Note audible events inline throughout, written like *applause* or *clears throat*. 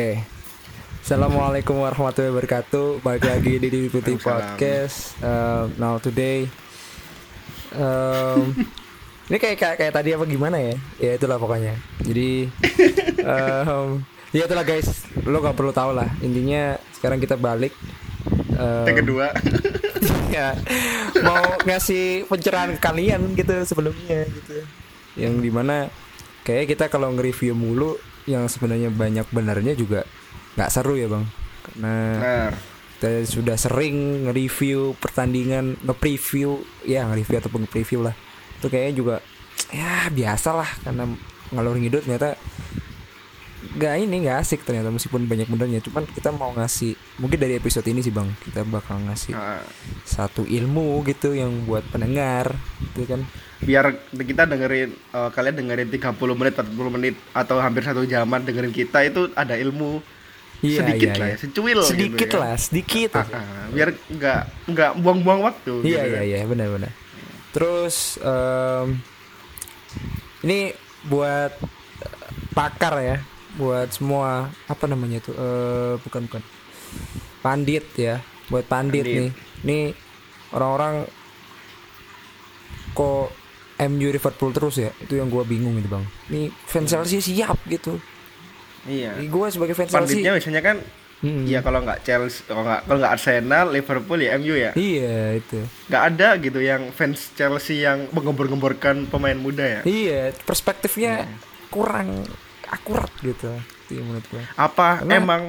Oke. Assalamualaikum warahmatullahi wabarakatuh. Balik lagi di Didi Putih. Podcast. Uh, now today, um, *laughs* ini kayak, kayak kayak tadi apa gimana ya? Ya itulah pokoknya. Jadi, um, ya itulah guys. Lo gak perlu tahu lah. Intinya sekarang kita balik. Um, Yang kedua. *laughs* ya mau ngasih pencerahan kalian gitu sebelumnya gitu yang di mana kayak kita kalau nge-review mulu yang sebenarnya banyak benernya juga nggak seru ya bang. Karena Benar. kita sudah sering nge-review pertandingan nge-preview ya nge-review ataupun nge-preview lah. Itu kayaknya juga ya biasa lah karena ngalor ngidul ternyata nggak ini nggak asik ternyata meskipun banyak benernya cuman kita mau ngasih mungkin dari episode ini sih bang kita bakal ngasih Nah, satu ilmu gitu yang buat pendengar gitu kan biar kita dengerin eh, kalian dengerin 30 menit 40 menit atau hampir satu jaman dengerin kita itu ada ilmu Iya, sedikit iya, lah iya. ya, secuil gitu sedikit ya. lah sedikit Ah, ah, biar nggak nggak buang-buang waktu iya gitu iya kan. iya benar benar terus em, ini buat eh, pakar ya buat semua apa namanya itu eh bukan bukan pandit ya buat pandit, Pandit. nih nih orang-orang kok MU Liverpool terus ya itu yang gua bingung gitu bang nih fans Chelsea siap gitu iya gue sebagai fans Chelsea panditnya biasanya kan Hmm. ya kalau nggak Chelsea kalau nggak kalau nggak Arsenal Liverpool ya MU ya Iya itu. nggak ada gitu yang fans Chelsea yang menggembor-gemborkan pemain muda ya Iya perspektifnya kurang akurat gitu. Itu menurut gue. apa Karena- emang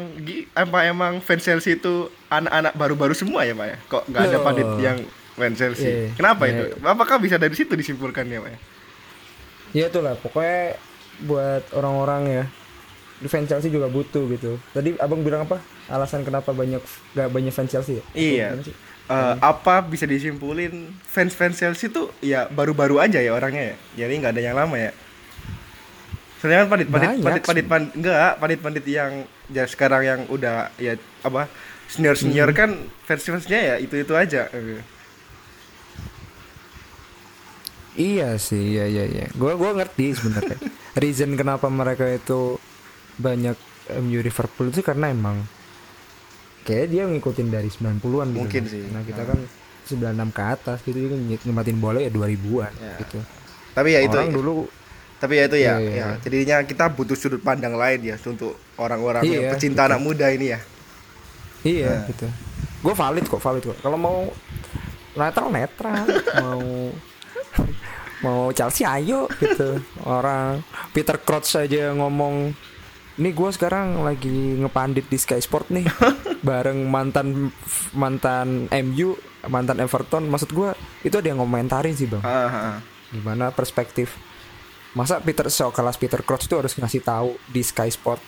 apa emang fans Chelsea itu anak-anak baru-baru semua ya pak ya kok nggak ada Loh. pandit yang fans Chelsea Iya. kenapa Iya. itu apakah bisa dari situ disimpulkan ya pak ya itulah pokoknya buat orang-orang ya fans Chelsea juga butuh gitu. Tadi abang bilang apa? Alasan kenapa banyak gak banyak fans Chelsea ya? Iya. Sih? Eh, apa bisa disimpulin fans fans Chelsea tuh ya baru-baru aja ya orangnya ya jadi nggak ada yang lama ya soalnya kan pandit, pandit enggak pandit yang ya sekarang yang udah ya apa senior senior Hmm. kan fans fansnya ya itu itu aja Eh, Iya sih, iya iya iya. Gua gua ngerti sebenarnya. Reason kenapa mereka itu banyak MU Liverpool itu karena emang kayak dia ngikutin dari 90-an gitu. Mungkin kan. sih. Nah, kita Ah. kan 96 ke atas gitu kan ngematin bola ya 2000-an Ya. gitu. tapi ya itu Orang dulu tapi ya itu ya, Iya, iya, ya iya. jadinya kita butuh sudut pandang lain ya untuk orang-orang Iya, yang pecinta anak muda ini ya iya Nah. gitu. Gue valid kok, valid kok. Kalau mau netral netral, mau mau Chelsea ayo gitu. Orang Peter Crouch aja ngomong ini gue sekarang lagi ngepandit di Sky Sport nih *laughs* bareng mantan mantan MU mantan Everton. Maksud gue itu ada yang ngomentarin sih bang. Ah, ah, gimana perspektif? Masa Peter kelas Peter Crouch itu harus ngasih tahu di Sky Sport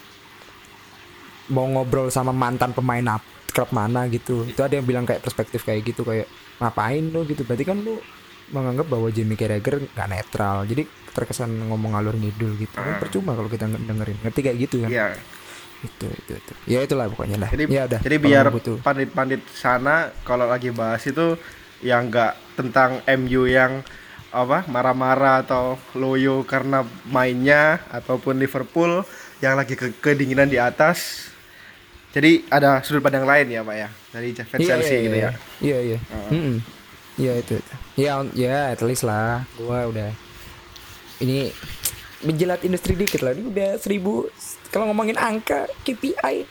mau ngobrol sama mantan pemain ap- klub mana gitu. Itu ada yang bilang kayak perspektif kayak gitu kayak ngapain lu? gitu. Berarti kan lu menganggap bahwa Jamie Carragher nggak netral jadi terkesan ngomong alur ngidul gitu kan Ah. percuma kalau kita nge- dengerin ngerti kayak gitu kan Iya. itu itu itu ya itulah pokoknya lah Jadi ya udah jadi biar pandit-pandit sana kalau lagi bahas itu yang enggak tentang MU yang apa marah-marah atau loyo karena mainnya ataupun Liverpool yang lagi ke kedinginan di atas. Jadi ada sudut pandang lain ya, Pak ya. Dari fans Chelsea gitu ya. Iya iya. Heeh. Mm-mm. Iya itu, itu. Ya ya at least lah. Gua udah ini menjelat industri dikit lah. Ini udah seribu. Kalau ngomongin angka KPI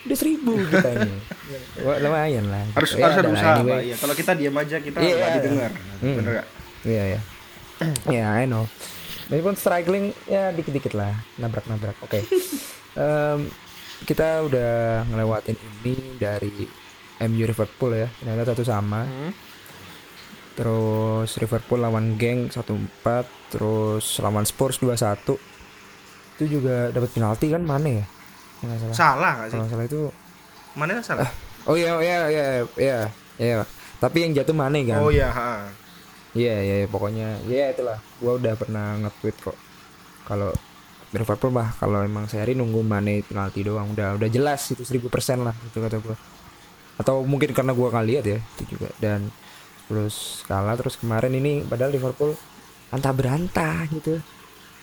udah seribu kita ini. *laughs* Wah, lumayan lah. Harus Ya, harus ada usaha, anyway. Ya, kalau kita diam aja kita Iya. nggak didengar. Hmm. Bener nggak? Iya ya. *clears throat* Ya I know. Meskipun struggling ya dikit-dikit lah, nabrak-nabrak. Oke. *laughs* Em, kita udah ngelewatin ini dari MU Liverpool ya, ternyata satu sama. Hmm. Terus Liverpool lawan Geng 1-4, terus lawan Spurs 2-1. Itu juga dapat penalti kan mana ya? Nggak salah. Salah nggak sih? Kalau salah itu Mana yang salah? Oh iya iya iya iya iya. Tapi yang jatuh Mane kan? Oh iya, ha. Iya iya iya, pokoknya ya itulah. Gua udah pernah nge-tweet kok. Kalau Liverpool mah kalau emang seri nunggu Mane penalti doang udah udah jelas itu 1000% lah itu kata gua. Atau mungkin karena gua nggak lihat ya itu juga dan terus kalah terus kemarin ini padahal Liverpool antah berantah gitu.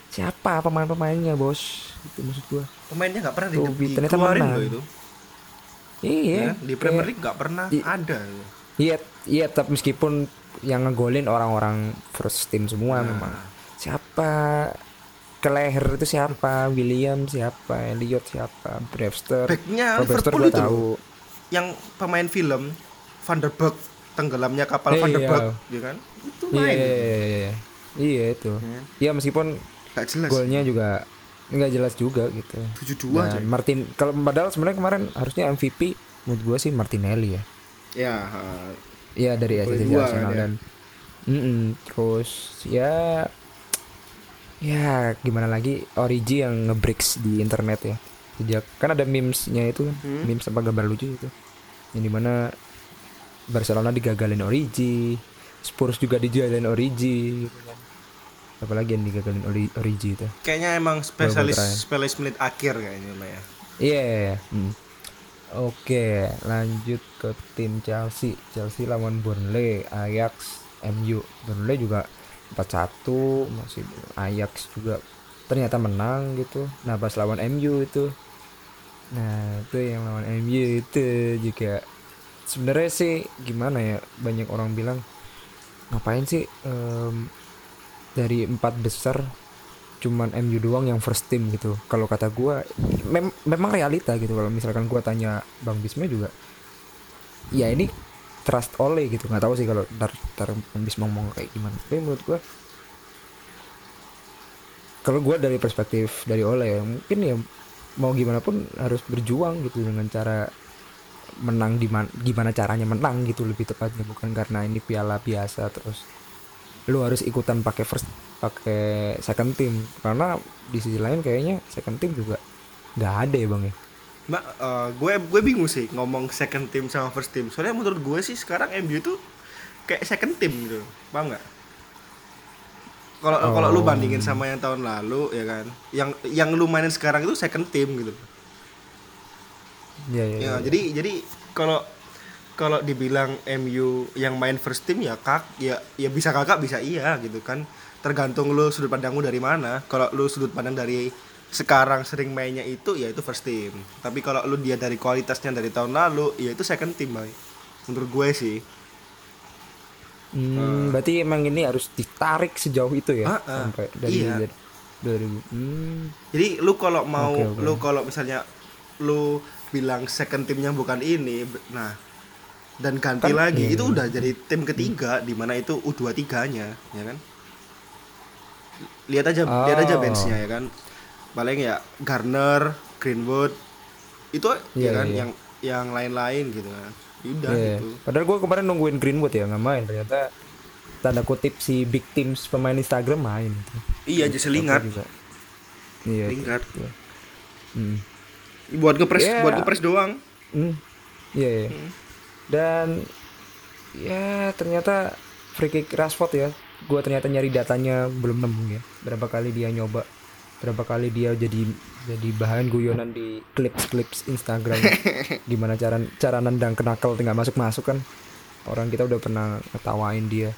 siapa pemain-pemainnya bos itu maksud gua pemainnya nggak pernah di, Tuh, di ternyata menang. loh itu iya ya, di Premier kayak- League nggak pernah I- ada Iya, iya tapi meskipun yang ngegolin orang-orang first team semua Nah. memang. Siapa Keleher itu siapa? William siapa? Elliot siapa? Brewster. backnya Brewster Liverpool itu tahu. yang pemain film Van der Beek tenggelamnya kapal Eh, Van der iya. Ya kan itu Iya, main iya, iya, iya. Iya itu. Ya. Iya meskipun nggak jelas golnya juga nggak jelas juga gitu. 7-2 Dan aja Martin kalau padahal sebenarnya kemarin harusnya MVP menurut gua sih Martinelli ya. ya uh, Iya dari Boleh SSC dua Arsenal kan ya? dan Mm-mm, terus ya ya gimana lagi Origi yang ngebreaks di internet ya sejak kan ada memesnya itu kan Hmm. memes apa gambar lucu itu yang di mana Barcelona digagalin Origi Spurs juga dijualin Origi gitu kan. apalagi yang digagalin Ori- Origi itu kayaknya emang spesialis terakhir. spesialis menit akhir kayaknya ya Iya. iya, iya. Hmm. Oke, lanjut ke tim Chelsea. Chelsea lawan Burnley, Ajax, MU. Burnley juga 4-1, masih Ajax juga ternyata menang gitu. Nah, pas lawan MU itu. Nah, itu yang lawan MU itu juga sebenarnya sih gimana ya? Banyak orang bilang ngapain sih em, dari empat besar cuman MU doang yang first team gitu. Kalau kata gua mem- memang realita gitu kalau misalkan gua tanya Bang Bisma juga ya ini trust oleh gitu nggak tahu sih kalau ntar, ntar Bang Bisma ngomong kayak gimana tapi menurut gua kalau gua dari perspektif dari oleh ya mungkin ya mau gimana pun harus berjuang gitu dengan cara menang di man- gimana caranya menang gitu lebih tepatnya bukan karena ini piala biasa terus lu harus ikutan pakai first pakai second team karena di sisi lain kayaknya second team juga nggak ada ya bang ya Mbak, eh, gue gue bingung sih ngomong second team sama first team. Soalnya menurut gue sih sekarang MU itu kayak second team gitu, paham nggak? Kalau kalau lu Oh. bandingin sama yang tahun lalu ya kan, yang yang lu mainin sekarang itu second team gitu. Ya ya, Ya, ya. jadi jadi kalau kalau dibilang MU yang main first team ya kak ya ya bisa kakak bisa iya gitu kan. Tergantung lu sudut pandangmu dari mana. Kalau lu sudut pandang dari sekarang sering mainnya itu ya itu first team. Tapi kalau lu dia dari kualitasnya dari tahun lalu ya itu second team boy menurut gue sih. Hmm, berarti emang ini harus ditarik sejauh itu ya Ah, ah, sampai dari iya. dari, dari hmm, jadi lu kalau mau Oke, oke. lu kalau misalnya lu bilang second timnya bukan ini nah dan ganti Kan- lagi iya, itu iya. udah jadi tim ketiga di mana itu U23 nya ya kan lihat aja lihat aja Oh. benchnya ya kan paling ya Garner Greenwood itu ya Iya, kan iya. yang yang lain-lain gitu kan udah iya. gitu padahal gua kemarin nungguin Greenwood ya nggak main ternyata tanda kutip si big teams pemain Instagram main gitu. iya aja selingat iya Lingard. gitu. Hmm. Buat ngepres Iya. buat ngepres doang Hmm. Iya, iya. Hmm. Dan ya ternyata free kick Rashford ya. Gua ternyata nyari datanya belum nemu ya. Berapa kali dia nyoba, berapa kali dia jadi jadi bahan guyonan di clips-clips Instagram. *laughs* Gimana cara cara nendang kenakel tinggal masuk-masuk kan. Orang kita udah pernah ngetawain dia.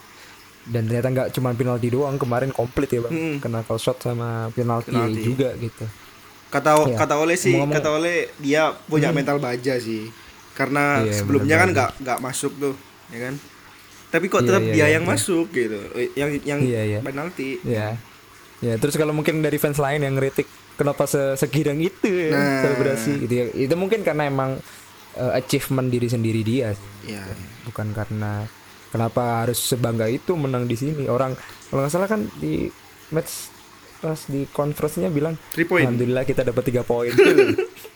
Dan ternyata nggak cuma penalti doang, kemarin komplit ya, Bang. Mm-mm. Knuckle shot sama penalti, Penalti. juga gitu. Kata Iya. kata oleh sih Ngomong-ngomong- kata oleh dia punya mental baja sih karena Iya, sebelumnya kan nggak nggak masuk tuh ya kan tapi kok Iya, tetap iya, dia iya, yang iya. masuk gitu Eh, yang yang Iya, iya. penalti Ya. Ya, terus kalau mungkin dari fans lain yang ngeritik kenapa se segidang itu ya Nah. selebrasi gitu ya. Itu mungkin karena emang uh, achievement diri sendiri dia sih. ya Bukan karena kenapa harus sebangga itu menang di sini. Orang kalau nggak salah kan di match pas di conference-nya bilang Three point. Alhamdulillah kita dapat tiga poin. *laughs*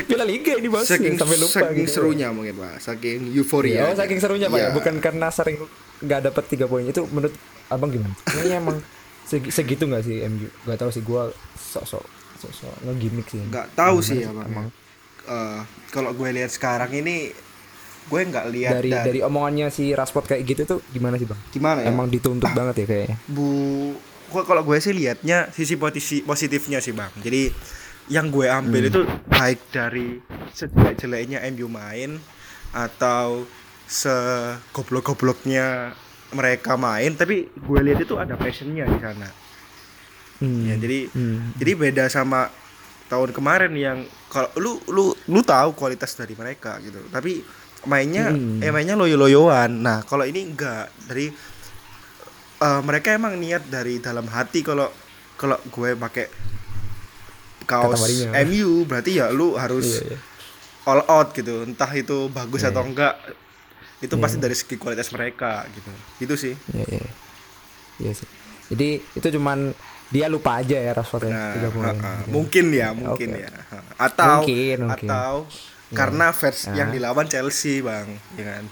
Piala Liga ini bos saking sampai lupa saking gitu. serunya mungkin pak saking euforia oh, saking serunya pak ya, bukan karena sering nggak dapat tiga poin itu menurut abang gimana? Kayaknya emang segi- segitu nggak sih MU? Gak tahu sih gua sok-sok sok-sok ngegimik sih. nggak tahu sih ya bang emang Eh, kalau gue lihat sekarang ini gue nggak lihat dari dari, dari omongannya si Rashford kayak gitu tuh gimana sih bang? gimana ya Emang dituntut banget ya kayaknya. bu kalau gue sih lihatnya sisi positifnya sih bang jadi yang gue ambil Hmm. itu baik dari sejelek-jeleknya MU main atau segoblok-gobloknya mereka main tapi gue lihat itu ada passionnya di sana Hmm. Ya, jadi Hmm. jadi beda sama tahun kemarin yang kalau lu lu lu tahu kualitas dari mereka gitu. Tapi mainnya Hmm. eh mainnya loyo-loyoan. Nah, kalau ini enggak. Dari eh, mereka emang niat dari dalam hati kalau kalau gue pakai kaos. MU berarti ya lu harus Iya, iya. all out gitu. Entah itu bagus Iya, atau iya. enggak. Itu Iya. pasti dari segi kualitas mereka gitu. Itu sih. Iya, iya. Iya sih. Jadi itu cuman dia lupa aja ya Rashford ya. Nah, mungkin ya, mungkin Oke. ya. Atau Mungkin, mungkin. atau Iya. karena versi Ah. yang dilawan Chelsea, Bang, ya kan.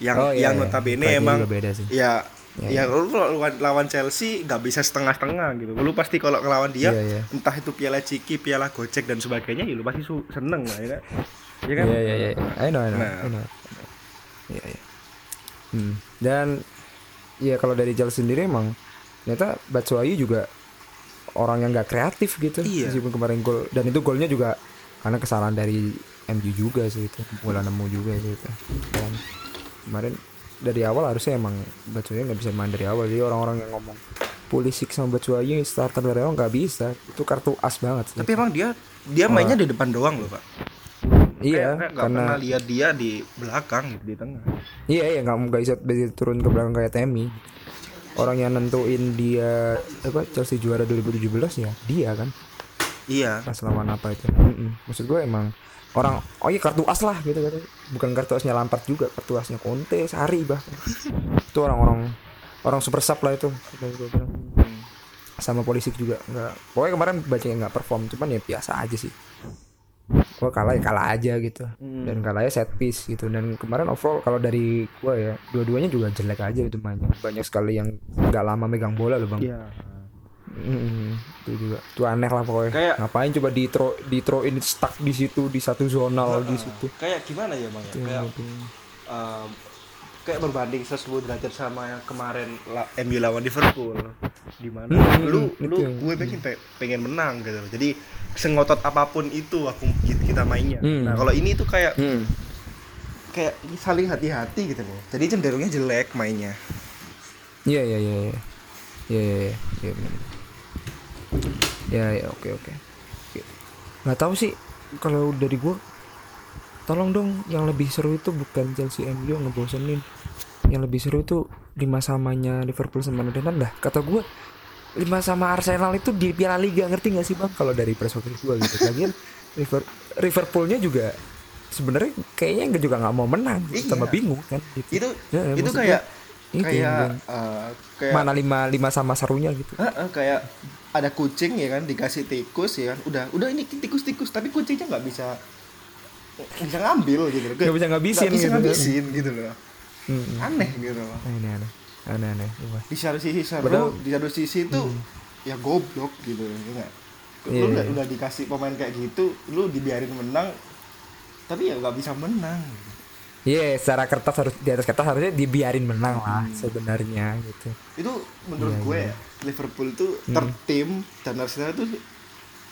Yang Oh, iya, yang iya. notabene emang beda sih. ya Iya, ya lu kalau lawan, Chelsea nggak bisa setengah-setengah gitu. Lu pasti kalau ngelawan dia Iya, iya. entah itu piala Ciki, piala Gocek dan sebagainya, ya lu pasti seneng lah ya kan. Ya kan? Iya iya iya. I know, I know. Nah. I know. Iya iya. Hmm. Dan ya kalau dari Chelsea sendiri emang ternyata Batshuayi juga orang yang nggak kreatif gitu. Iya. Meskipun kemarin gol dan itu golnya juga karena kesalahan dari MU juga sih itu. Bola nemu juga sih itu. Dan kemarin dari awal harusnya emang Batshuayi nggak bisa main dari awal. Jadi orang-orang yang ngomong Pulisic sama Batshuayi starter dari awal nggak bisa. Itu kartu as banget. sih. Tapi emang dia dia mainnya di depan doang loh, Pak. iya, Kayak karena pernah lihat dia di belakang gitu, di tengah. Iya iya nggak nggak bisa bisa turun ke belakang kayak Temi. Orang yang nentuin dia apa Chelsea juara 2017 ya dia kan Iya. pas lawan apa itu. Mm-mm. Maksud gue emang orang oh iya kartu as lah gitu kan. Bukan kartu asnya Lampard juga, kartu asnya Conte, Sari bahkan. itu orang-orang orang super sub lah itu. Sama polisi juga nggak. Pokoknya kemarin baca nggak perform, cuman ya biasa aja sih. Gue kalah ya kalah aja gitu dan kalahnya set piece gitu dan kemarin overall kalau dari gue ya dua-duanya juga jelek aja itu mainnya banyak sekali yang nggak lama megang bola loh bang Iya. Mm, itu juga itu aneh lah pokoknya Kayak- ngapain coba di throw di throw in stuck di situ di satu zonal di situ Kayak gimana ya, Bang ya? Kayak um, kayak berbanding 10 derajat sama yang kemarin la, MU lawan Liverpool di mana Hmm, lu itu lu yang- gue pengen pe- pengen menang gitu jadi sengotot apa pun itu aku kita mainnya Hmm. nah kalau ini tuh kayak Hmm. kayak saling hati-hati gitu loh jadi cenderungnya jelek mainnya Iya iya iya iya. Iya iya iya. Iya. Ya ya oke oke. Oke. Nggak tahu sih kalau dari gua tolong dong yang lebih seru itu bukan Chelsea MU yang ngebosenin. Yang lebih seru itu lima samanya Liverpool sama Netherlands dah. Kata gua lima sama Arsenal itu di Piala Liga ngerti nggak sih bang? Kalau dari perspektif gua gitu. Lagian Liver Liverpoolnya juga sebenarnya kayaknya nggak juga nggak mau menang, Iya. tambah bingung kan. Gitu. itu Ya, itu kayak kayak uh, kayak mana lima lima sama serunya gitu. Heeh, kayak ada kucing ya kan dikasih tikus ya kan. Udah udah ini tikus tikus tapi kucingnya nggak bisa bisa ngambil gitu loh. Nggak bisa ngabisin Nggak bisa gitu. ngabisin gitu loh. Mm-mm. aneh gitu loh. Aneh aneh. Aneh aneh. Wah. di satu sisi seru Padahal- di satu sisi itu ya goblok gitu ya nggak? Iya, lu udah, iya. udah dikasih pemain kayak gitu lu dibiarin menang tapi ya nggak bisa menang Iya, secara kertas harus di atas kertas harusnya dibiarin menang lah sebenarnya gitu. itu menurut Iya, gue iya. ya Liverpool tuh third team dan Arsenal tuh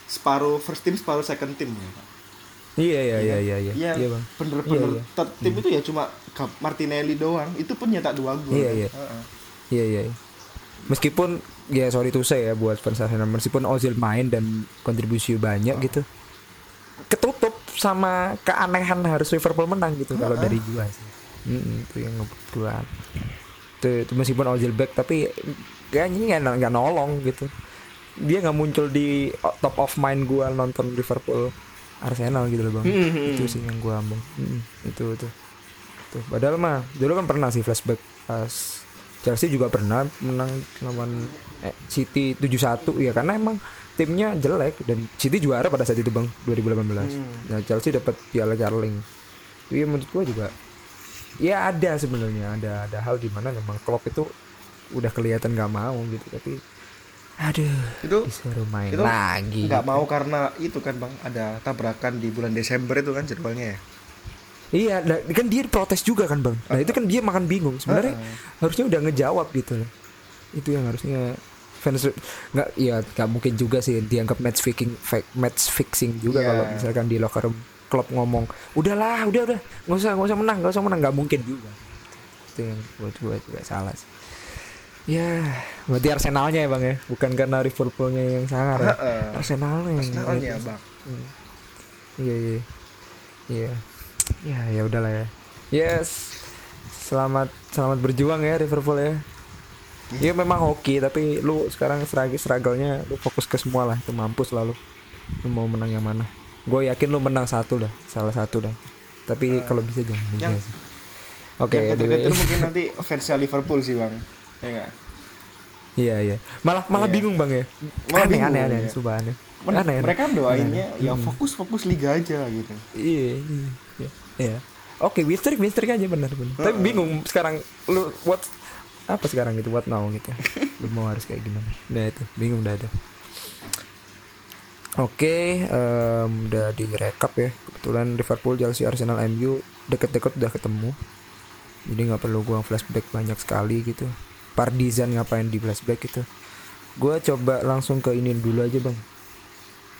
separuh first team separuh second team ya, Pak. Iya iya iya iya iya. Iya, Iya, Bang. bener-bener Iya, iya. third team itu ya cuma Martinelli doang. Itu pun nyetak dua gol. Iya, kan. iya. Heeh. Iya iya. iya. Meskipun ya sorry to say ya buat fans Arsenal meskipun Ozil main dan kontribusi banyak gitu. Ketutup sama keanehan harus Liverpool menang gitu kalau dari gua sih. Mm-mm, itu yang kebetulan. Itu, itu meskipun Ozil back tapi kayaknya nggak nggak nolong gitu. Dia nggak muncul di top of mind gua nonton Liverpool Arsenal gitu loh bang. Hmm. itu sih yang gua ambung. Mm, itu itu. Tuh, padahal mah dulu kan pernah sih flashback pas Chelsea juga pernah menang lawan eh, City 7-1 ya karena emang timnya jelek dan City juara pada saat itu Bang 2018. Nah, Chelsea dapat Piala Carling. Iya menurut gua juga ya ada sebenarnya ada ada hal di mana memang Klopp itu udah kelihatan nggak mau gitu tapi aduh Itu disuruh main itu lagi nggak mau karena itu kan bang ada tabrakan di bulan Desember itu kan jadwalnya ya. Iya, nah, kan dia protes juga kan bang. Nah itu kan dia makan bingung. Sebenarnya harusnya udah ngejawab gitu loh. Itu yang harusnya fans nggak, ya nggak mungkin juga sih dianggap match fixing, match fixing juga Iya. kalau misalkan di locker room klub ngomong, udahlah, udah udah, nggak usah nggak usah menang, nggak usah menang, nggak mungkin juga. Itu yang buat gue juga salah sih. Ya, berarti Arsenalnya ya bang ya, bukan karena Liverpoolnya yang sangar ya. Heeh. Arsenalnya. Arsenalnya bang Iya iya. Iya. Ya ya udahlah ya. Yes. Selamat selamat berjuang ya Liverpool ya. Iya memang hoki tapi lu sekarang seragi struggle-nya lu fokus ke semua lah itu mampus lalu. Lu mau menang yang mana? Gue yakin lu menang satu dah, salah satu dah. Tapi kalau bisa jangan yang-. Oke, yang anyway. mungkin nanti fansnya Liverpool sih bang ya Iya iya. Malah malah Iya. bingung bang ya. Malah aneh, bingung, aneh aneh ya. aneh. Men- Aneh, mereka doainnya Aneh. ya Hmm. fokus fokus liga aja gitu Iya, iya, iya. iya. Oke, Wistrik, Wistrik aja benar benar. Tapi Heeh. bingung sekarang lu what apa sekarang gitu, what now gitu. lu *laughs* mau harus kayak gimana? Nah itu, bingung dah ada. Oke, em, udah direkap ya. Kebetulan Liverpool, Chelsea, Arsenal, MU deket-deket udah ketemu. Jadi nggak perlu gua flashback banyak sekali gitu. Partizan ngapain di flashback gitu. Gua coba langsung ke ini dulu aja bang.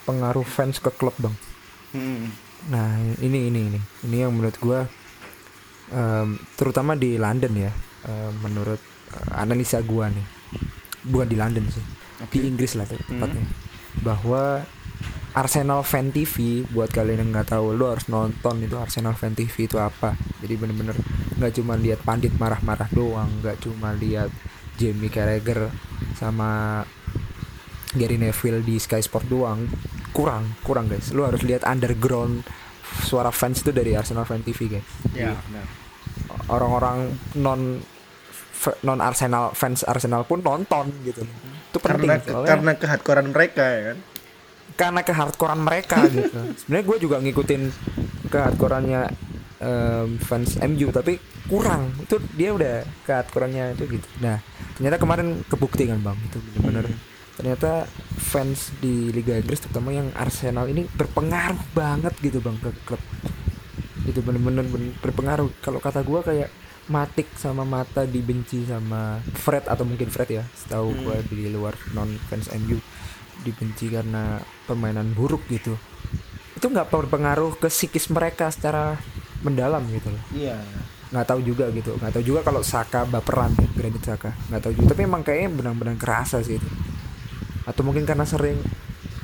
Pengaruh fans ke klub bang. hmm. Nah ini ini ini ini yang menurut gua em, terutama di London ya em, menurut analisa gua nih. Bukan di London sih. Di Inggris lah tepatnya. Bahwa Arsenal Fan TV buat kalian yang nggak tahu lo harus nonton itu Arsenal Fan TV itu apa. Jadi bener-bener nggak cuma lihat pandit marah-marah doang nggak cuma lihat Jamie Carragher sama Gary Neville di Sky Sport doang. Kurang kurang guys. Lu harus lihat underground suara fans itu dari Arsenal Fan TV guys. Ya benar. Orang-orang non non Arsenal fans Arsenal pun nonton gitu. Itu penting karena soalnya. karena kehardcorean mereka ya kan? Karena kehardcorean mereka *laughs* gitu. Sebenarnya gue juga ngikutin kehardcoreannya em, fans MU tapi kurang. Itu dia udah kehardcoreannya itu gitu. Nah ternyata kemarin kebukti kan bang? Itu bener-bener. Ternyata fans di Liga Inggris terutama yang Arsenal ini berpengaruh banget gitu bang ke klub. Itu bener-bener ben- berpengaruh. Kalau kata gua kayak Matik sama Mata dibenci sama Fred atau mungkin Fred ya. Setahu gua di luar non fans MU dibenci karena permainan buruk gitu. Itu nggak berpengaruh ke psikis mereka secara mendalam gitu loh. Iya. Nggak tahu juga gitu. Nggak tahu juga kalau Saka baperan ya Granit Saka. Nggak tahu juga. Tapi emang kayaknya benar-benar kerasa sih itu. Atau mungkin karena sering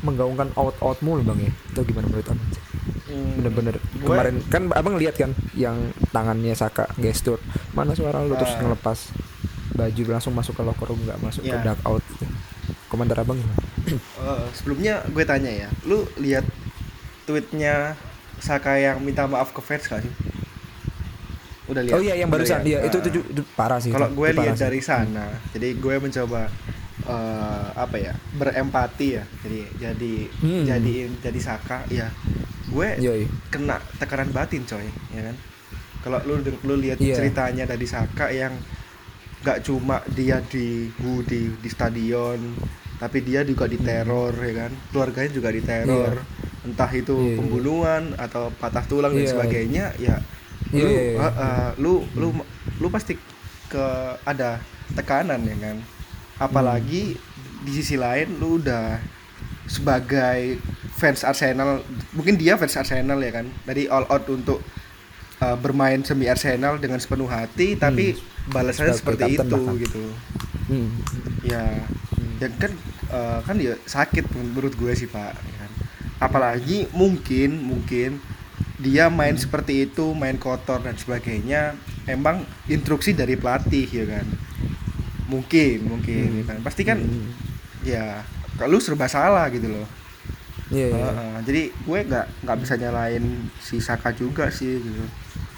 menggaungkan out out mulu bang ya? Atau gimana menurut abang Hmm. Bener-bener. Gue- kemarin kan abang lihat kan yang tangannya Saka gestur. Mana suara lu? Terus Ah. ngelepas baju langsung masuk ke locker room nggak masuk ke Ya. duck out. Komentar abang gimana? *clears throat* Eh, sebelumnya gue tanya ya lu lihat tweetnya Saka yang minta maaf ke fans gak sih? Udah lihat? Oh iya yang barusan. iya itu, itu, ju- itu parah sih kalau gue lihat dari sana jadi gue mencoba eh, apa ya berempati ya. Jadi jadi Hmm. jadiin jadi Saka ya gue Yoi. kena tekanan batin coy ya kan kalau lu lu lihat Iya. ceritanya dari Saka yang nggak cuma dia di bu di di stadion tapi dia juga diteror ya kan keluarganya juga diteror entah itu Iya, iya. pembunuhan atau patah tulang dan Iya. sebagainya ya Iya, lu uh, uh, lu lu lu pasti ke ada tekanan ya kan apalagi di sisi lain lu udah sebagai fans Arsenal mungkin dia fans Arsenal ya kan dari all out untuk uh, bermain semi Arsenal dengan sepenuh hati tapi balasannya Hmm. Seperti itu bahkan. gitu Hmm. ya ya kan uh, kan dia sakit menurut gue sih pak ya kan? apalagi mungkin mungkin dia main seperti itu main kotor dan sebagainya emang instruksi dari pelatih ya kan mungkin mungkin Hmm. ya kan pasti kan Hmm. ya kalau serba salah gitu loh Iya, iya. Heeh, jadi gue nggak nggak bisa nyalain si Saka juga sih gitu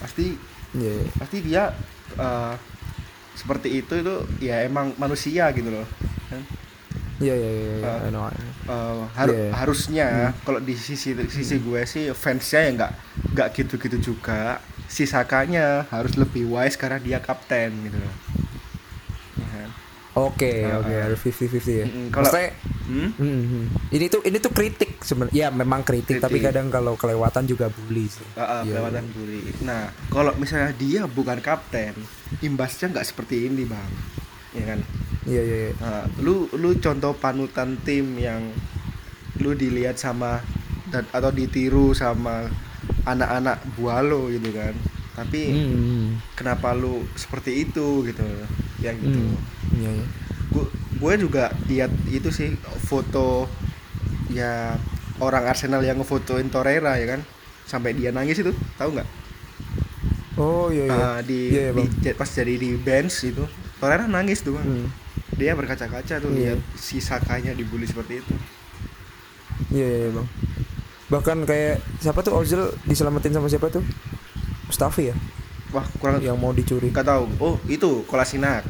pasti Iya, iya. pasti dia uh, seperti itu itu ya emang manusia gitu loh? Iya, iya, iya. Uh, harusnya kalau di sisi sisi gue sih fansnya ya nggak nggak gitu-gitu juga si Sakanya harus lebih wise karena dia kapten gitu loh Oke, Ah, oke, ah. harus 50-50 ya. Mm-mm, kalau- Maksudnya, Hmm? hmm, hmm. ini tuh ini tuh kritik sebenarnya. Ya memang kritik, tapi Kritik. kadang kalau kelewatan juga bully sih. Ah, ah, Iya, kelewatan bully. Nah, kalau misalnya dia bukan kapten, imbasnya nggak seperti ini, Bang. Ya kan? Iya, iya, iya. Nah, lu lu contoh panutan tim yang lu dilihat sama dan atau ditiru sama anak-anak buah lo gitu kan. Tapi Hmm, hmm. kenapa lu seperti itu gitu. yang gitu Hmm. Iya, iya. gue gue juga lihat itu sih foto ya orang Arsenal yang ngefotoin Torreira ya kan sampai dia nangis itu tahu nggak Oh iya iya. Ah, di, Iya, iya, di- Bang. pas jadi di bench itu Torreira nangis tuh Bang. Hmm. dia berkaca-kaca tuh Iya. lihat si Sakanya dibully seperti itu Iya iya iya, bang. Bahkan kayak siapa tuh Ozil diselamatin sama siapa tuh? Mustafi ya, wah kurang yang mau dicuri. nggak tahu oh itu Kolasinak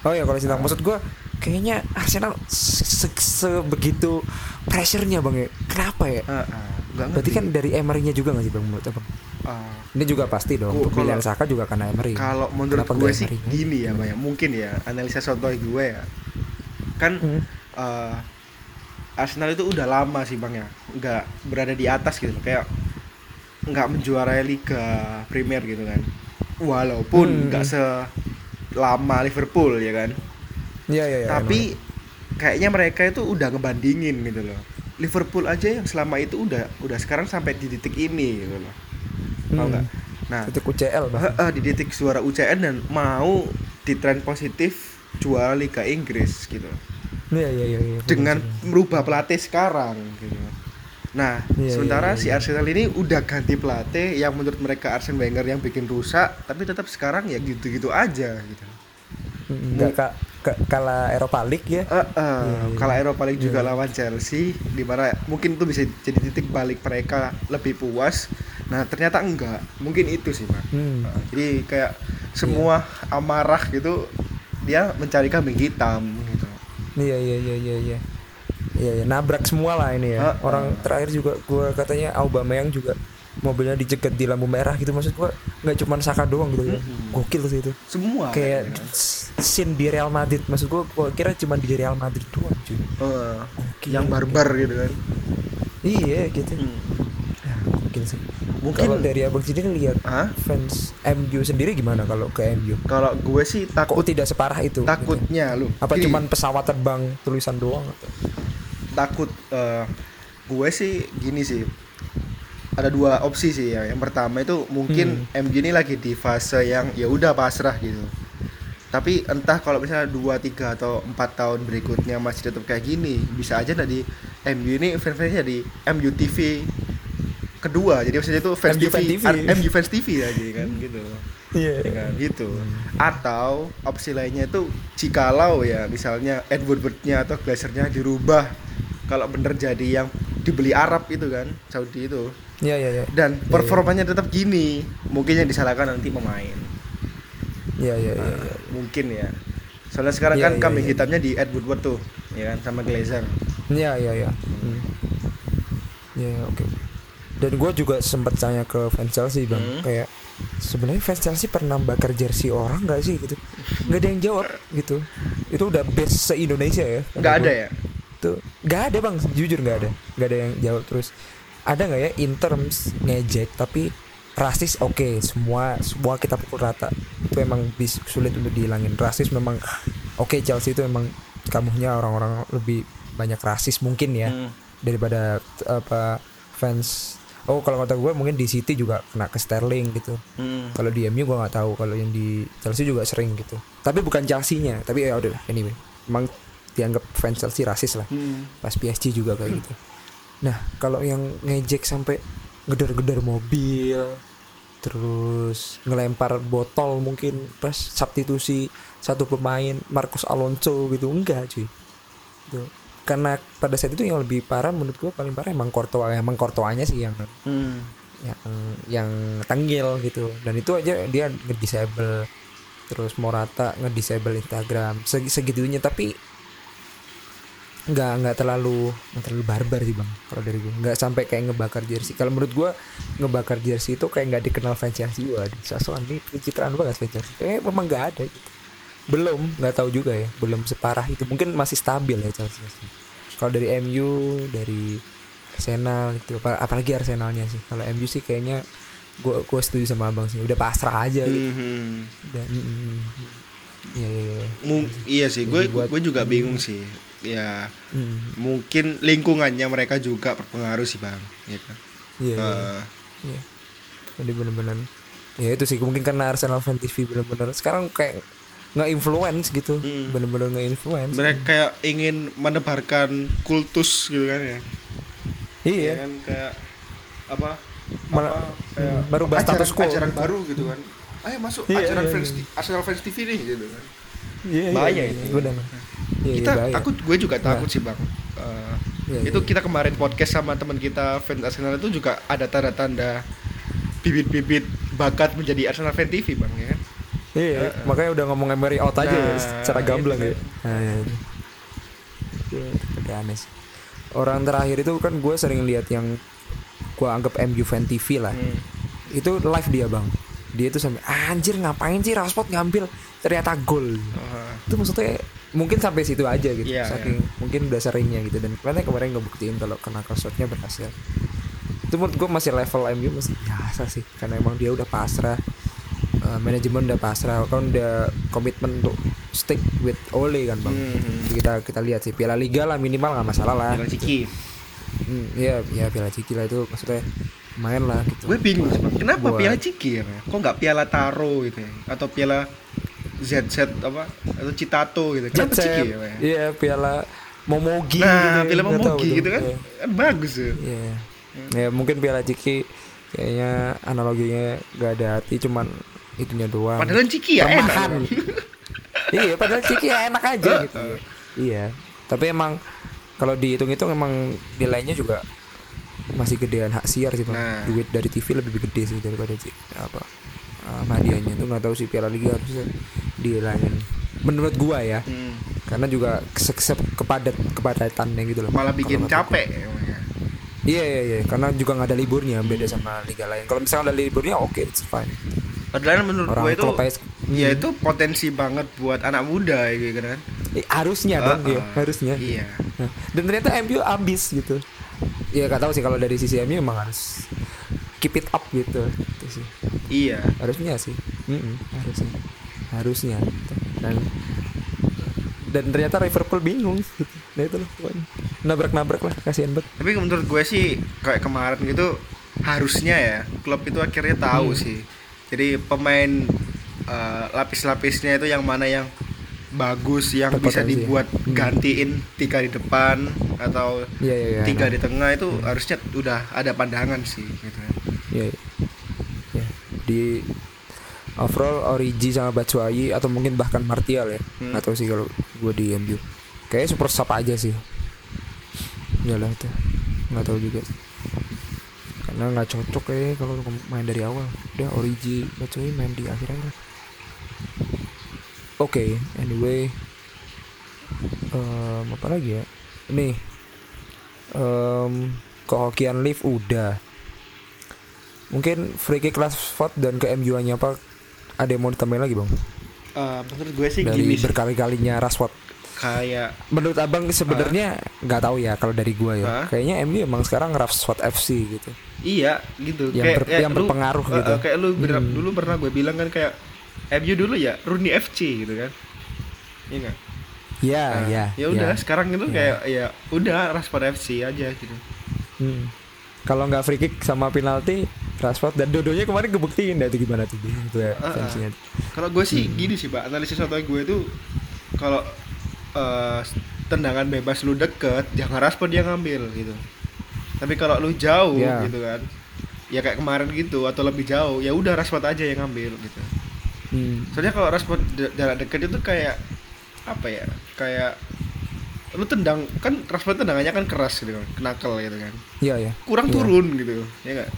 Oh ya kalau Sintak maksud gua kayaknya Arsenal se- se- sebegitu pressure-nya bang ya. Kenapa ya? Ah, nggak Berarti kan dari Emery-nya juga nggak sih bang menurut abang? Ah, Ini juga pasti dong. Ku- Pemilihan kalau- Saka juga karena Emery. kalau menurut Kenapa gue sih Emery? gini ya Bang ya. mungkin ya analisa sotoy gue ya kan Hmm. eh, Arsenal itu udah lama sih bang ya nggak berada di atas gitu kayak nggak menjuarai Liga Premier gitu kan walaupun Hmm. nggak selama Liverpool ya kan Iya iya iya. tapi kayaknya mereka itu udah ngebandingin gitu loh Liverpool aja yang selama itu udah udah sekarang sampai di titik ini gitu loh tahu Hmm. nah itu UCL bang. Heeh, di titik suara UCN dan mau di tren positif juara Liga Inggris gitu Iya iya iya. iya. dengan merubah pelatih sekarang gitu. Nah, Iya, sementara iya, iya, si iya. Arsenal ini udah ganti pelatih yang menurut mereka Arsene Wenger yang bikin rusak, tapi tetap sekarang ya gitu-gitu aja gitu. Hmm, Nggak ka, ka- kalah Eropa League ya. Eh, eh, Iya, iya. kalau Eropa League juga Iya. lawan Chelsea, di mana mungkin itu bisa jadi titik balik mereka lebih puas. Nah, ternyata enggak. Mungkin itu sih, Pak. Hmm. Nah, jadi kayak semua amarah gitu dia mencari kambing hitam gitu. Iya iya iya iya iya. Iya iya nabrak semua lah ini ya. Ah, Orang terakhir juga gua katanya Aubameyang juga mobilnya dicegat di lampu merah gitu maksud gua nggak cuma Saka doang gitu ya. Gokil sih itu. Semua Kayak kayaknya. s- scene di Real Madrid maksud gua gua kira cuma di Real Madrid doang cuy. Eh, Gokil. yang barbar gitu kan. Iya gitu. Hmm. Ya, gokil sih. Mungkin- kalau dari Abang sendiri lihat Hah? fans MU sendiri gimana kalau ke MU? Kalau gue sih Kok takut tidak separah itu? gitu? takutnya lu. Apa Gini, cuman pesawat terbang tulisan doang? atau? Takut eh, gue sih gini sih. Ada dua opsi sih ya. Yang pertama itu mungkin Hmm. MU ini lagi di fase yang ya udah pasrah gitu. Tapi entah kalau misalnya 2, 3 atau 4 tahun berikutnya masih tetap kayak gini, bisa aja nanti MU ini fans-fansnya di MU TV kedua. Jadi maksudnya itu fans MU TV, TV. MU fans TV aja kan gitu. Iya. ya kan gitu atau opsi lainnya itu jikalau ya misalnya Edward Woodnya atau Glazernya dirubah kalau bener jadi yang dibeli Arab itu kan Saudi itu Iya iya iya. dan performanya tetap gini mungkin yang disalahkan nanti pemain Iya iya iya. Nah, iya. mungkin ya soalnya sekarang Iya, kan iya, kambing iya. hitamnya di Edward Wood tuh ya kan sama Glazer Iya iya iya. Hmm. Iya iya, oke. Dan gue juga sempat tanya ke fans Chelsea bang, Hmm. kayak sebenarnya fans Chelsea pernah bakar jersey orang nggak sih gitu? Nggak ada yang jawab gitu. Itu udah best se Indonesia ya. nggak ada ya Tuh nggak ada bang, jujur nggak ada, nggak ada yang jawab terus. Ada nggak ya in terms ngejek tapi rasis oke semua semua kita pukul rata. Itu emang bis, sulit untuk dihilangin. Rasis memang oke Chelsea itu emang kamunya orang-orang lebih banyak rasis mungkin ya Hmm. daripada apa fans. Oh kalau kata gue mungkin di City juga kena ke Sterling gitu. Hmm. kalau di MU gue nggak tahu. Kalau yang di Chelsea juga sering gitu. Tapi bukan Chelsea-nya. Tapi ya udah anyway. Emang dianggap fans Chelsea rasis lah Hmm. pas PSG juga kayak gitu nah kalau yang ngejek sampai gedor-gedor mobil terus ngelempar botol mungkin pas substitusi satu pemain Marcos Alonso gitu enggak cuy Gitu. karena pada saat itu yang lebih parah menurut gua paling parah emang Courtois emang Courtoisnya sih yang Hmm. yang yang tenggil gitu dan itu aja dia ngedisable terus Morata ngedisable Instagram Seg- segitunya tapi nggak nggak terlalu nggak terlalu barbar sih bang kalau dari gue nggak sampai kayak ngebakar jersey. Kalau menurut gue ngebakar jersey itu kayak nggak dikenal fans Chelsea. Gue sosokan ini pencitraan banget fans Chelsea. Kayak memang nggak ada gitu. Belum nggak tahu juga ya. Belum separah itu. Mungkin masih stabil ya Chelsea kalau dari MU dari Arsenal itu apa- apalagi Arsenalnya sih. Kalau MU sih kayaknya gue gue setuju sama abang sih. Udah pasrah aja. Gitu Hmm. udah mm, mm. Iya iya iya. Mu- iya sih. Gue gue juga bingung sih ya Mm, mungkin lingkungannya mereka juga berpengaruh sih bang gitu iya iya. Eh, Iya. Jadi bener-bener ya itu sih mungkin karena Arsenal Fan TV bener-bener sekarang kayak nge-influence gitu Hmm. bener-bener nge-influence mereka kayak ingin menebarkan kultus gitu kan ya iya Ya kan kayak apa Mana- apa kayak merubah ajaran, status quo. ajaran baru gitu kan ayo masuk Iya, ajaran iya, fans iya. Arsenal fans TV nih gitu kan iya Bahaya iya, itu. iya, bener. Iya, kita iya, bahaya. aku gue juga takut sih bang Eh, Iya, itu iya. kita kemarin podcast sama teman kita fans Arsenal itu juga ada tanda-tanda bibit-bibit bakat menjadi Arsenal fan TV bang ya kan Iya, Heeh. makanya udah ngomong Emery out aja ya, Nah, secara gamblang ya. Nah, iya. Iya, agak aneh sih. Orang terakhir itu kan gue sering lihat yang gue anggap MU fan TV lah. Hmm. Itu live dia bang. Dia itu sampai anjir ngapain sih Rashford ngambil ternyata gol. Ah, Itu maksudnya mungkin sampai situ aja gitu. Iya, Saking mungkin udah seringnya gitu. Dan kemarin kemarin ngebuktiin kalau kena shotnya berhasil. Itu menurut gue masih level MU masih biasa sih. Karena emang dia udah pasrah. Eh, manajemen udah pasrah. Kan udah komitmen untuk stick with Ole kan bang? Hmm. Kita kita lihat sih Piala Liga lah minimal nggak masalah lah. Bilang Ciki. Hmm, iya ya Piala Ciki lah itu maksudnya main lah gitu. Gue bingung kenapa Buat- piala Ciki ya kok nggak piala Taro gitu ya? Atau piala ZZ apa atau Citato gitu Jet Ciki ya iya Piala Momogi nah gitu, piala nggak tahu Momogi tuh. gitu kan Iya. kan bagus ya Iya. Ya mungkin Piala Ciki kayaknya analoginya gak ada hati cuman itunya doang. padahal Ciki ya enak Remahan. Bang. *laughs* iya, padahal Ciki ya enak aja gitu. iya. Tapi emang kalau dihitung-hitung emang nilainya juga masih gedean hak siar sih bang. Nah. Duit dari TV lebih gede sih daripada apa uh, hadiahnya itu nggak tahu sih Piala Liga harusnya dilayani. Menurut gua ya, Hmm. karena juga kesep kepadat kepadatannya gitu loh. malah bikin capek ya, ya. Iya iya iya karena juga nggak ada liburnya beda sama liga lain. Kalau misalnya ada liburnya oke it's fine. padahal menurut Orang gue itu ya Hmm. itu potensi banget buat anak muda gitu kan Eh, harusnya dong Ah, ya, ah. harusnya. iya Nah, dan ternyata MU ambis gitu. Ya gak tahu sih kalau dari sisi MU emang harus keep it up gitu. Itu sih. iya Harusnya sih. Mm-mm, harusnya. Harusnya. Dan dan ternyata Liverpool bingung gitu. Nah itu loh pokoknya. Nabrak-nabrak lah kasihan banget. tapi menurut gue sih kayak kemarin gitu harusnya ya klub itu akhirnya tahu Hmm. sih jadi pemain eh, lapis-lapisnya itu yang mana yang bagus yang bisa Berpotensi. dibuat Hmm. gantiin tiga di depan atau Iya iya iya. tiga nah. di tengah itu harusnya udah ada pandangan sih gitu. Iya. iya. Iya. Di overall Origi sama Batshuayi atau mungkin bahkan Martial ya. Hmm. Atau sih kalau gue di MU. Kayaknya super sub aja sih. Iyalah itu. Nggak tahu juga. Karena nggak cocok kayaknya kalau main dari awal. Udah Origi Batshuayi main di akhir-akhir. Oke, anyway. Em, apa lagi ya? Nih. Um, kehokian live udah mungkin free kick Rashford dan ke MU-nya apa ada yang mau ditambahin lagi bang? Eh, menurut gue sih dari gini berkali-kalinya Rashford. Kayak menurut abang sebenarnya nggak tahu ya kalau dari gua ya. Hah? kayaknya MU emang sekarang Rashford FC gitu. Iya gitu. Yang kayak, ber- kayak yang lu- berpengaruh eh, gitu. eh, kayak lu Hmm. dulu pernah gue bilang kan kayak MU dulu ya Rooney FC gitu kan. Iya nggak? Ya Nah, ya ya udah sekarang itu Ya. kayak ya udah Rashford FC aja gitu. Hmm. kalau nggak free kick sama penalti Rashford dan dodonya kemarin kebuktiin dah itu gimana tuh gitu ya fansnya. kalau gue sih Hmm. gini sih pak analisis otak gue itu kalau eh, tendangan bebas lu deket jangan Rashford dia ngambil gitu tapi kalau lu jauh Ya. gitu kan ya kayak kemarin gitu atau lebih jauh ya udah Rashford aja yang ngambil gitu Hmm. soalnya kalau j- jarak dekat itu kayak apa ya kayak lu tendang kan Rashford tendangannya kan keras gitu kan knuckle gitu kan Iya ya. kurang Iya. turun gitu ya enggak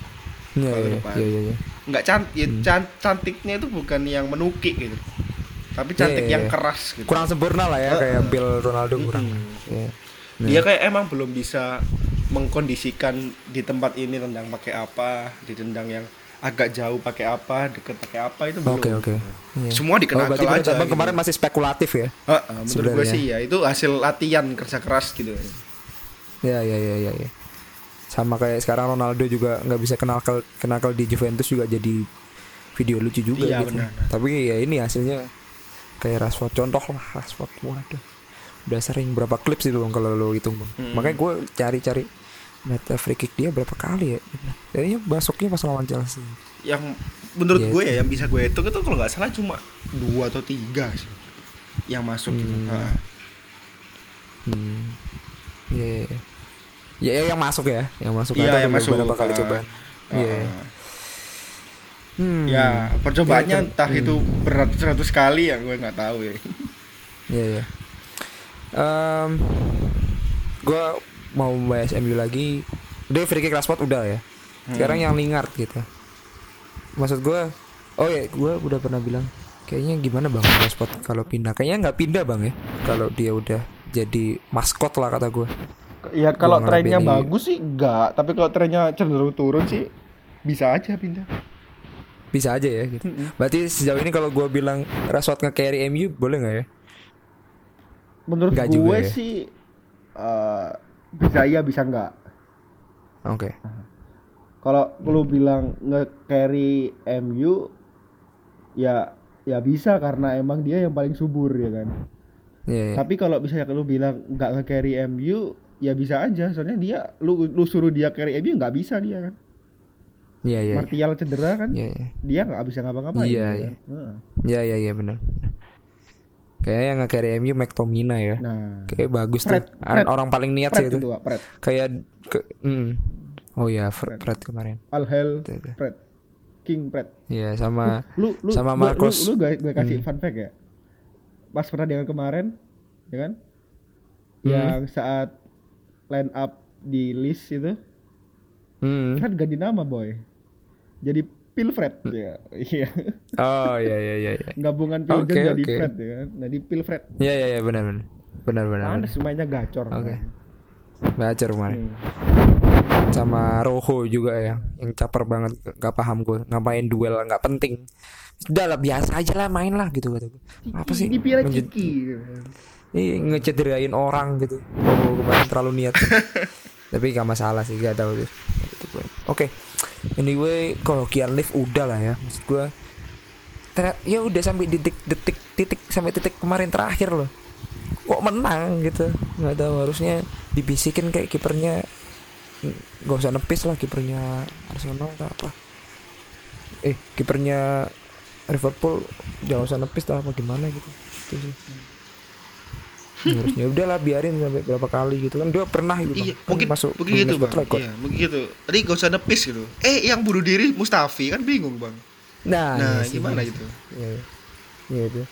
Iya Kalau iya depan. iya iya. iya. nggak cantik ya, Hmm. can- cantiknya itu bukan yang menukik gitu tapi cantik Iya, iya, yang iya. keras gitu Kurang sempurna lah ya Ah, kayak. Bill Ronaldo kurang. Mm-mm. Iya. dia kayak emang belum bisa mengkondisikan di tempat ini tendang pakai apa ditendang yang agak jauh pakai apa deket pakai apa itu belum Oke oke. Iya. semua Oh, berarti menurut aja gitu. kemarin masih spekulatif ya? Heeh, menurut gue sih ya itu hasil latihan kerja keras gitu Ya ya ya ya. ya. Sama kayak sekarang Ronaldo juga nggak bisa kenal kenakal di Juventus juga jadi video lucu juga Iya, gitu. Tapi ya ini hasilnya kayak Rashford contoh lah Rashford waduh. Udah sering berapa klip sih bang kalau lo hitung bang. Hmm. Makanya gue cari-cari meta free kick dia berapa kali ya? Kayaknya masuknya pas lawan Chelsea. yang menurut Iya. gue ya yang bisa gue hitung itu kalau nggak salah cuma dua atau tiga sih yang masuk gitu. Hmm. Nah, Hmm. Iya. Iya, iya. Ya, ya, yang masuk ya, yang masuk Iya, yang masuk. beberapa kali coba. Iya. ah. Hmm. Ya, percobaannya Ya, entah hmm. itu beratus-ratus kali ya gue nggak tahu ya. Iya, iya. Em, gua mau bahas MU lagi. Udah free kick Rashford udah ya. Sekarang yang Lingard gitu. Maksud gua Oh ya, gua udah pernah bilang kayaknya gimana Bang Rashford kalau pindah? Kayaknya nggak pindah Bang ya. Kalau dia udah jadi maskot lah kata gua. Ya kalau trennya ngelabeli- bagus sih enggak, tapi kalau trennya cenderung turun sih bisa aja pindah. Bisa aja ya gitu. Berarti sejauh ini kalau gua bilang Rashford nge-carry MU boleh nggak ya? Menurut Nggak gue ya? sih eh, bisa iya bisa enggak. Oke. Kalau lu bilang nge-carry MU ya ya bisa karena emang dia yang paling subur ya kan. Iya, iya. Tapi kalau misalnya lu bilang nggak nge-carry MU ya bisa aja soalnya dia lu lu suruh dia carry MU nggak bisa dia kan. Iya, iya. iya. Martial cedera kan. Iya, iya. Dia nggak bisa ngapa-ngapain. Iya, ya iya. kan? Iya, iya, iya benar. Kayaknya yang nge-carry MU McTominay ya. Nah, Kayak bagus Fred, tuh. Fred. Orang paling niat Fred sih itu. itu, Fred. Kayak ke mm. Oh iya, Fred, Fred kemarin. Al Hel Itu, itu. Fred. King Fred. Iya, sama Lu lu Sama Marcos. Lu, lu, gue, gue kasih Hmm. fun fact ya. Pas pertandingan kemarin, ya kan? Hmm. Yang saat line up di list itu hmm. kan ganti nama boy. Jadi Pilfred ya. Iya. Oh iya iya iya iya. Gabungan Pilgen Oke, jadi oke. Fred ya kan. Jadi Pilfred. Iya iya iya benar benar. Benar benar. benar. Panas mainnya gacor. Oke. kan. Baca kemarin. Hmm. Sama Rojo juga ya, yang caper banget, gak paham gue ngapain duel nggak penting. Udah lah biasa aja lah main lah gitu kata gue. Apa sih? Ini Pira Ngeced- Ciki. Iya ngecederain orang gitu. Oh kemarin terlalu niat. *laughs* Tapi gak masalah sih, gak tahu. Gitu gue. Oke. Anyway, kalau Kian Live udah lah ya. Maksud gue ya udah sampai detik detik titik sampai titik kemarin terakhir loh. Kok menang gitu. nggak tahu harusnya dibisikin kayak kipernya nggak usah nepis lah kipernya Arsenal atau apa. Eh, kipernya Liverpool jangan usah nepis lah apa gimana gitu. Itu sih harusnya udahlah biarin sampai berapa kali gitu kan dia pernah gitu Iya. Kan mungkin masuk begitu bang. Record. Iya, begitu. Tadi gak usah nepis gitu. Eh, yang bunuh diri Mustafi kan bingung bang. nah, Nah, iya gimana iya gitu? Iya, iya. Itu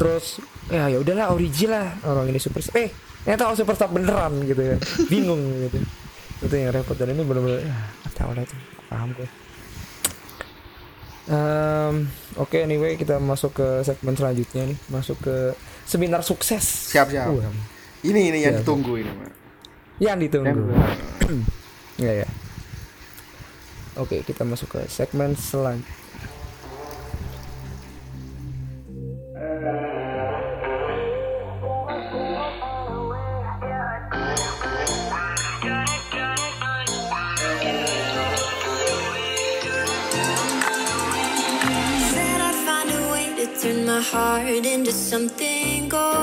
terus ya ya udahlah origi lah orang ini super eh ternyata orang superstar beneran gitu ya *laughs* bingung gitu itu yang repot dan ini bener-bener ya tahu lah itu paham gue Em, Oke anyway kita masuk ke segmen selanjutnya nih masuk ke seminar sukses Siap, siap. Wah, Ini ini yang Siap. ditunggu ini, Pak. yang ditunggu Yang- *clears throat* Ya ya. Oke, kita masuk ke segmen selanjutnya. Said heart into something gold.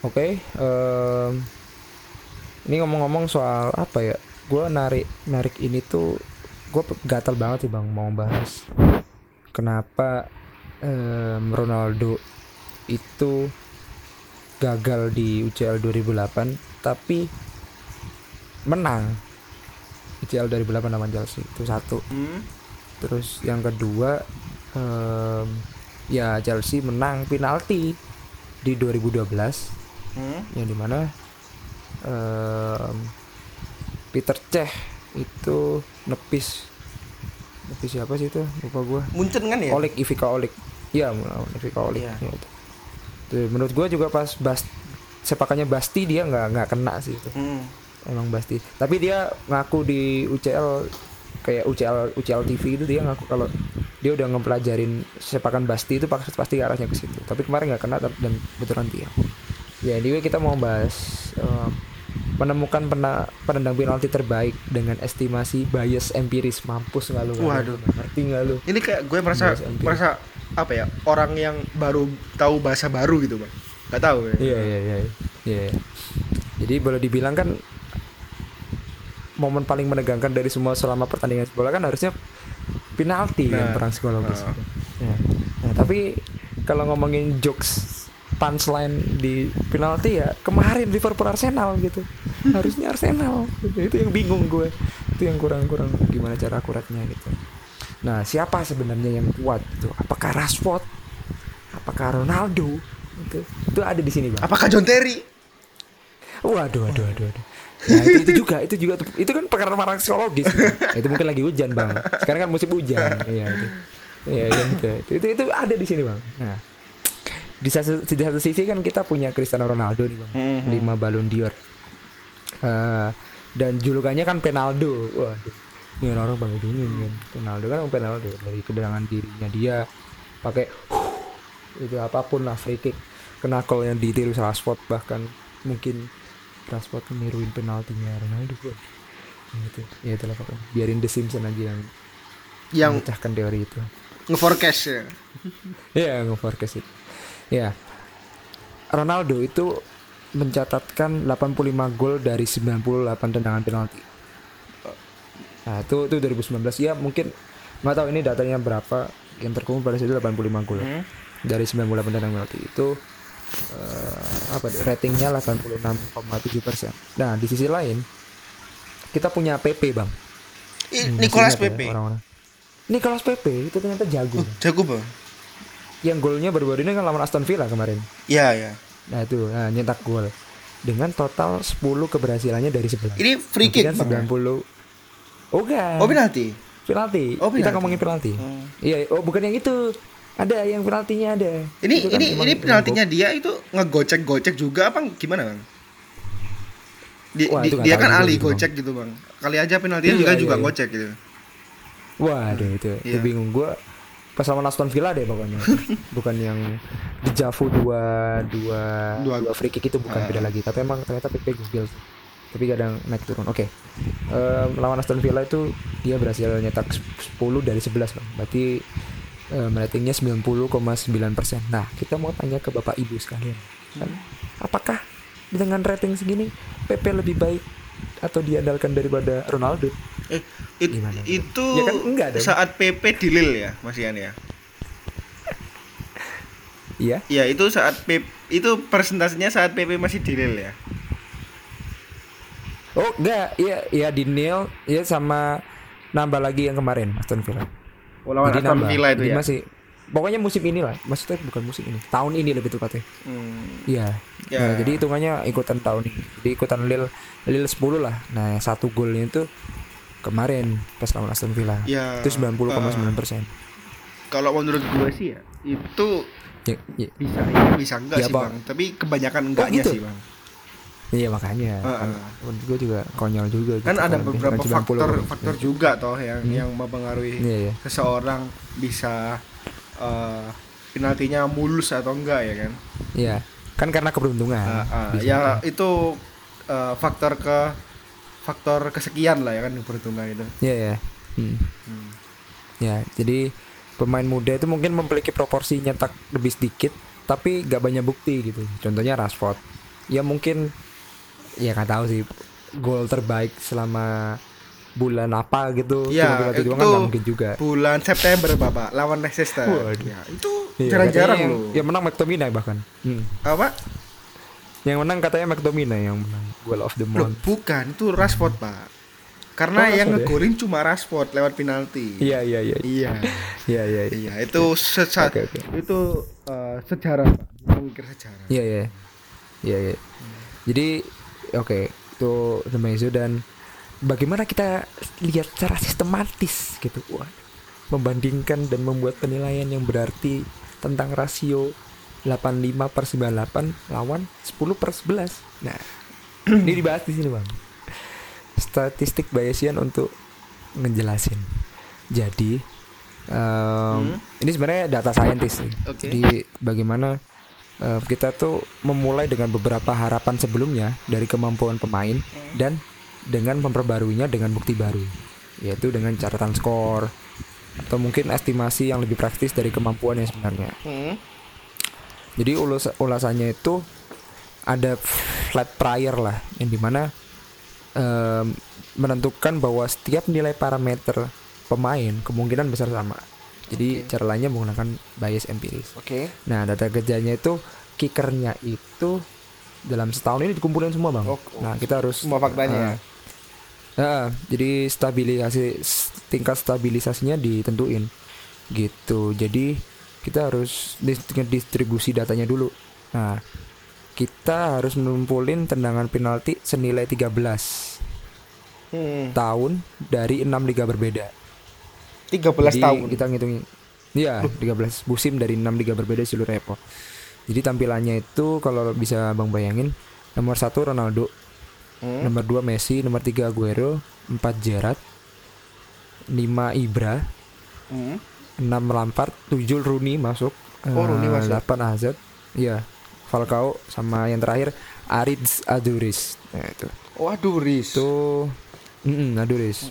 Oke, em, ini ngomong-ngomong soal apa ya? gue narik narik ini tuh gue gatal banget sih bang mau bahas kenapa em, Ronaldo itu gagal di UCL 2008 tapi menang UCL 2008 lawan Chelsea itu satu Hmm. terus yang kedua em, ya Chelsea menang penalti di 2012 Hmm. yang di mana em, Peter Cech itu nepis nepis siapa sih itu lupa gua Munchen kan ya? Olik Ivica Olik iya Ivica Olik Iya. ya, itu. Tuh, menurut gua juga pas Bas sepakannya Basti dia nggak nggak kena sih itu Hmm. emang Basti tapi dia ngaku di UCL kayak UCL UCL TV itu dia ngaku kalau dia udah ngepelajarin sepakan Basti itu pasti pasti arahnya ke situ tapi kemarin nggak kena dan betulan tiang ya anyway kita mau bahas eh, menemukan pena, penendang penalti terbaik dengan estimasi bias empiris mampus nggak lu Waduh. ngerti nggak lu Ini kayak gue merasa merasa apa ya orang yang baru tahu bahasa baru gitu bang. Gak tahu ya. Iya iya iya. Iya. Jadi boleh dibilang kan momen paling menegangkan dari semua selama pertandingan bola kan harusnya penalti kan Nah, perang psikologis. nah. Ya. Nah, tapi kalau ngomongin jokes punchline di penalti ya kemarin Liverpool Arsenal gitu. *laughs* Harusnya Arsenal. Gitu. Itu yang bingung gue. Itu yang kurang-kurang gimana cara akuratnya gitu. Nah, siapa sebenarnya yang kuat itu? Apakah Rashford? Apakah Ronaldo? Itu, itu ada di sini, Bang. Apakah John Terry? Waduh, waduh, waduh, waduh. Nah, itu, itu juga, itu juga, itu kan perkara psikologis. Nah, *laughs* itu mungkin lagi hujan bang. Sekarang kan musim hujan. Iya, itu. Iya, kan, itu. itu, itu, itu ada di sini bang. Nah, di satu, di satu sisi kan kita punya Cristiano Ronaldo nih bang, Mhm. lima Ballon d'Or. Eh, dan julukannya kan Penaldo. Waduh, ini orang bang dingin kan. Penaldo kan Penaldo dari kedengaran dirinya dia pakai itu apa pun lah free kick kena call yang detail Rashford bahkan mungkin Rashford meniruin penaltinya Ronaldo bro. gitu ya itulah pokoknya biarin The Simpsons aja yang Yang memecahkan teori itu nge-forecast ya. *laughs* ya nge-forecast itu ya Ronaldo itu mencatatkan 85 gol dari 98 tendangan penalti nah itu itu 2019 ya mungkin nggak tahu ini datanya berapa yang terkumpul pada situ 85 gol Hmm. dari 98 tendangan penalti itu eh, apa ratingnya 86,7 persen. Nah di sisi lain kita punya PP bang. I- Hmm, Nicolas ya Pepe. orang-orang. Nicolas Pepe itu ternyata jago. Bang. Jago bang. Yang golnya baru-baru ini kan lawan Aston Villa kemarin. Iya ya. Nah itu nah, nyetak gol dengan total 10 keberhasilannya dari 11. Ini free kick bang. kan 90. Oh enggak. Oh penalti. penalti. Oh, Kita ngomongin penalti. Hmm. Iya, oh bukan yang itu. Ada yang penaltinya ada. Ini Itu kan ini ini penaltinya dia itu ngegocek-gocek juga apa gimana bang? Di- Wah, di- itu dia kan ahli gitu, gocek gitu bang. Kali aja penaltinya Iya, juga iya, juga iya. gocek gitu. Waduh itu, itu Iya. bingung gue pas lawan Aston Villa deh pokoknya. *laughs* Bukan yang di Javu dua dua Dua. dua, free kick itu bukan Ah. beda lagi. Tapi emang ternyata PP gokil sih. tapi kadang naik turun. Oke. Em, lawan Aston Villa itu dia berhasil nyetak 10 dari 11 bang. Berarti em, ratingnya 90,9 persen. Nah kita mau tanya ke bapak ibu sekalian. Kan, apakah dengan rating segini PP lebih baik atau diandalkan daripada Ronaldo Eh, it- Gimana? itu Ya kan enggak dong. saat PP di Lille ya, Mas Ian ya. iya Ya itu saat PP itu persentasenya saat PP masih di Lille ya. Oh enggak, iya iya di nil, iya sama nambah lagi yang kemarin Aston Villa. Oh, lawan Jadi Aston nambah. Villa itu Jadi ya. masih pokoknya musim ini lah, maksudnya bukan musim ini, tahun ini lebih tepatnya. Hmm. Iya. Ya. Nah, jadi hitungannya ikutan tahun ini. Jadi ikutan Lille Lille 10 lah. Nah, satu golnya itu kemarin pas lawan Aston Villa. Ya, Itu 90,9 persen. Kalau menurut gue sih ya, itu Ya, ya, bisa ya, bisa enggak Ya, sih, Bang. Bang. Tapi kebanyakan enggaknya gitu? sih, Bang. iya makanya. Heeh. Kan, menurut gue juga konyol juga. Kan gitu, ada kalau beberapa misalkan 90 faktor gitu. faktor juga toh yang yang mempengaruhi Iya, iya. seseorang bisa eh, penaltinya mulus atau enggak ya kan. Iya. Kan karena keberuntungan. Ah, Bisa. ya itu eh, faktor ke faktor kesekian lah ya kan perhitungan itu. Iya ya. Hmm. Hmm. Ya, jadi pemain muda itu mungkin memiliki proporsi nyetak lebih sedikit, tapi gak banyak bukti gitu. Contohnya Rashford. Ya mungkin, ya nggak tahu sih. gol terbaik selama bulan apa gitu doang kan itu nggak mungkin juga Bulan September Bapak lawan Leicester. Waduh. Ya, itu Iya, jarang-jarang katanya loh. yang menang McTominay bahkan hmm. Apa? Yang menang katanya McTominay yang menang goal of the Loh, month bukan, itu Rashford, Pak. Karena Oh, yang Rashford ya? ngegolin cuma Rashford lewat penalti. iya iya iya Iya. iya iya iya Iya, itu seca- Oke, oke. itu eh, sejarah, Pak. Mengukir sejarah. Iya iya. Iya iya. Jadi oke, itu The Mezzo dan bagaimana kita lihat secara sistematis gitu. Wah. Membandingkan dan membuat penilaian yang berarti tentang rasio 85 per 98 lawan 10 per 11. Nah, *clears throat* ini dibahas di sini, Bang. Statistik Bayesian untuk ngejelasin. Jadi em, ini sebenarnya data scientist. Oke. Jadi bagaimana eh, kita tuh memulai dengan beberapa harapan sebelumnya dari kemampuan pemain dan dengan memperbaruinya dengan bukti baru, yaitu dengan catatan skor atau mungkin estimasi yang lebih praktis dari kemampuan yang sebenarnya. Hmm. Jadi ulus ulasannya itu ada flat prior lah yang di mana em, menentukan bahwa setiap nilai parameter pemain kemungkinan besar sama. Jadi cara lainnya menggunakan bias empiris. Oke. Nah data kerjanya itu kickernya itu dalam setahun ini dikumpulin semua bang. Oh, nah kita harus semua faktanya ya? Ah. Ah, jadi stabilisasi tingkat stabilisasinya ditentuin gitu. Jadi kita harus dis- distribusi datanya dulu. Nah kita harus ngumpulin tendangan penalti senilai 13 Hmm. tahun dari enam liga berbeda. 13 Jadi tahun. kita ngitungin Iya, 13 musim dari 6 liga berbeda seluruh Eropa. Jadi tampilannya itu kalau bisa Bang bayangin nomor satu Ronaldo, Hmm. nomor 2 Messi, nomor 3 Aguero, 4 Gerrard, 5 Ibra, Hmm. 6 Lampard, 7 Rooney masuk, Oh, Rooney eh, masuk. 8 Hazard, iya, Falcao sama yang terakhir Aritz Aduris. Nah, itu. Waduh, Riz. Itu mm Aduris.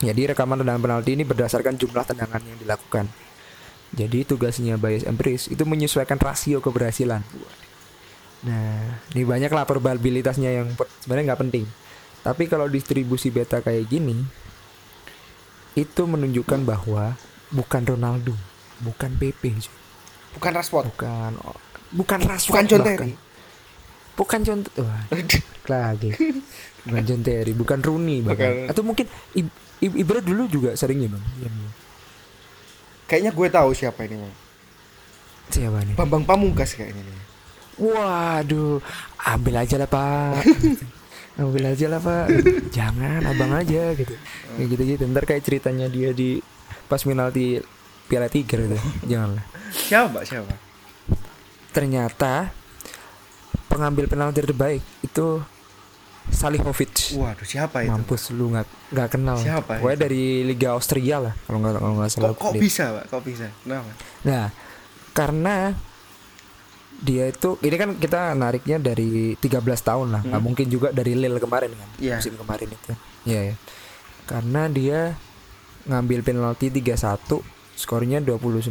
Jadi rekaman tendangan penalti ini berdasarkan jumlah tendangan yang dilakukan. Jadi tugasnya bias empiris itu menyesuaikan rasio keberhasilan. Nah, ini banyak lah probabilitasnya yang sebenarnya nggak penting. Tapi kalau distribusi beta kayak gini, itu menunjukkan bahwa bukan Ronaldo, bukan PP, cuy. Bukan Rashford. bukan bukan Rashford, Bukan John bahkan. Terry. bukan John Wah, lagi bukan John Terry bukan Rooney bahkan Bukan. atau mungkin I- I- Ibra dulu juga sering ya bang Iya, Bang. Kayaknya gue tahu siapa ini, Bang. siapa nih Bambang Pamungkas kayaknya nih. waduh ambil aja lah pak *laughs* ambil aja lah pak jangan abang aja gitu kayak gitu gitu ntar kayak ceritanya dia di pas penalti Piala Tiger itu *laughs* janganlah Siapa? Siapa? ternyata pengambil penalti terbaik itu Salihovic Waduh, siapa itu? mampus lu nggak nggak kenal Siapa pokoknya dari Liga Austria lah kalau nggak kalau nggak salah Kok, kok bisa, Pak? Kok bisa? Kenapa? nah karena dia itu ini kan kita nariknya dari 13 tahun lah nggak mungkin juga dari Lille kemarin kan Hmm. Iya. musim kemarin itu Iya ya karena dia ngambil penalti 31 skornya 29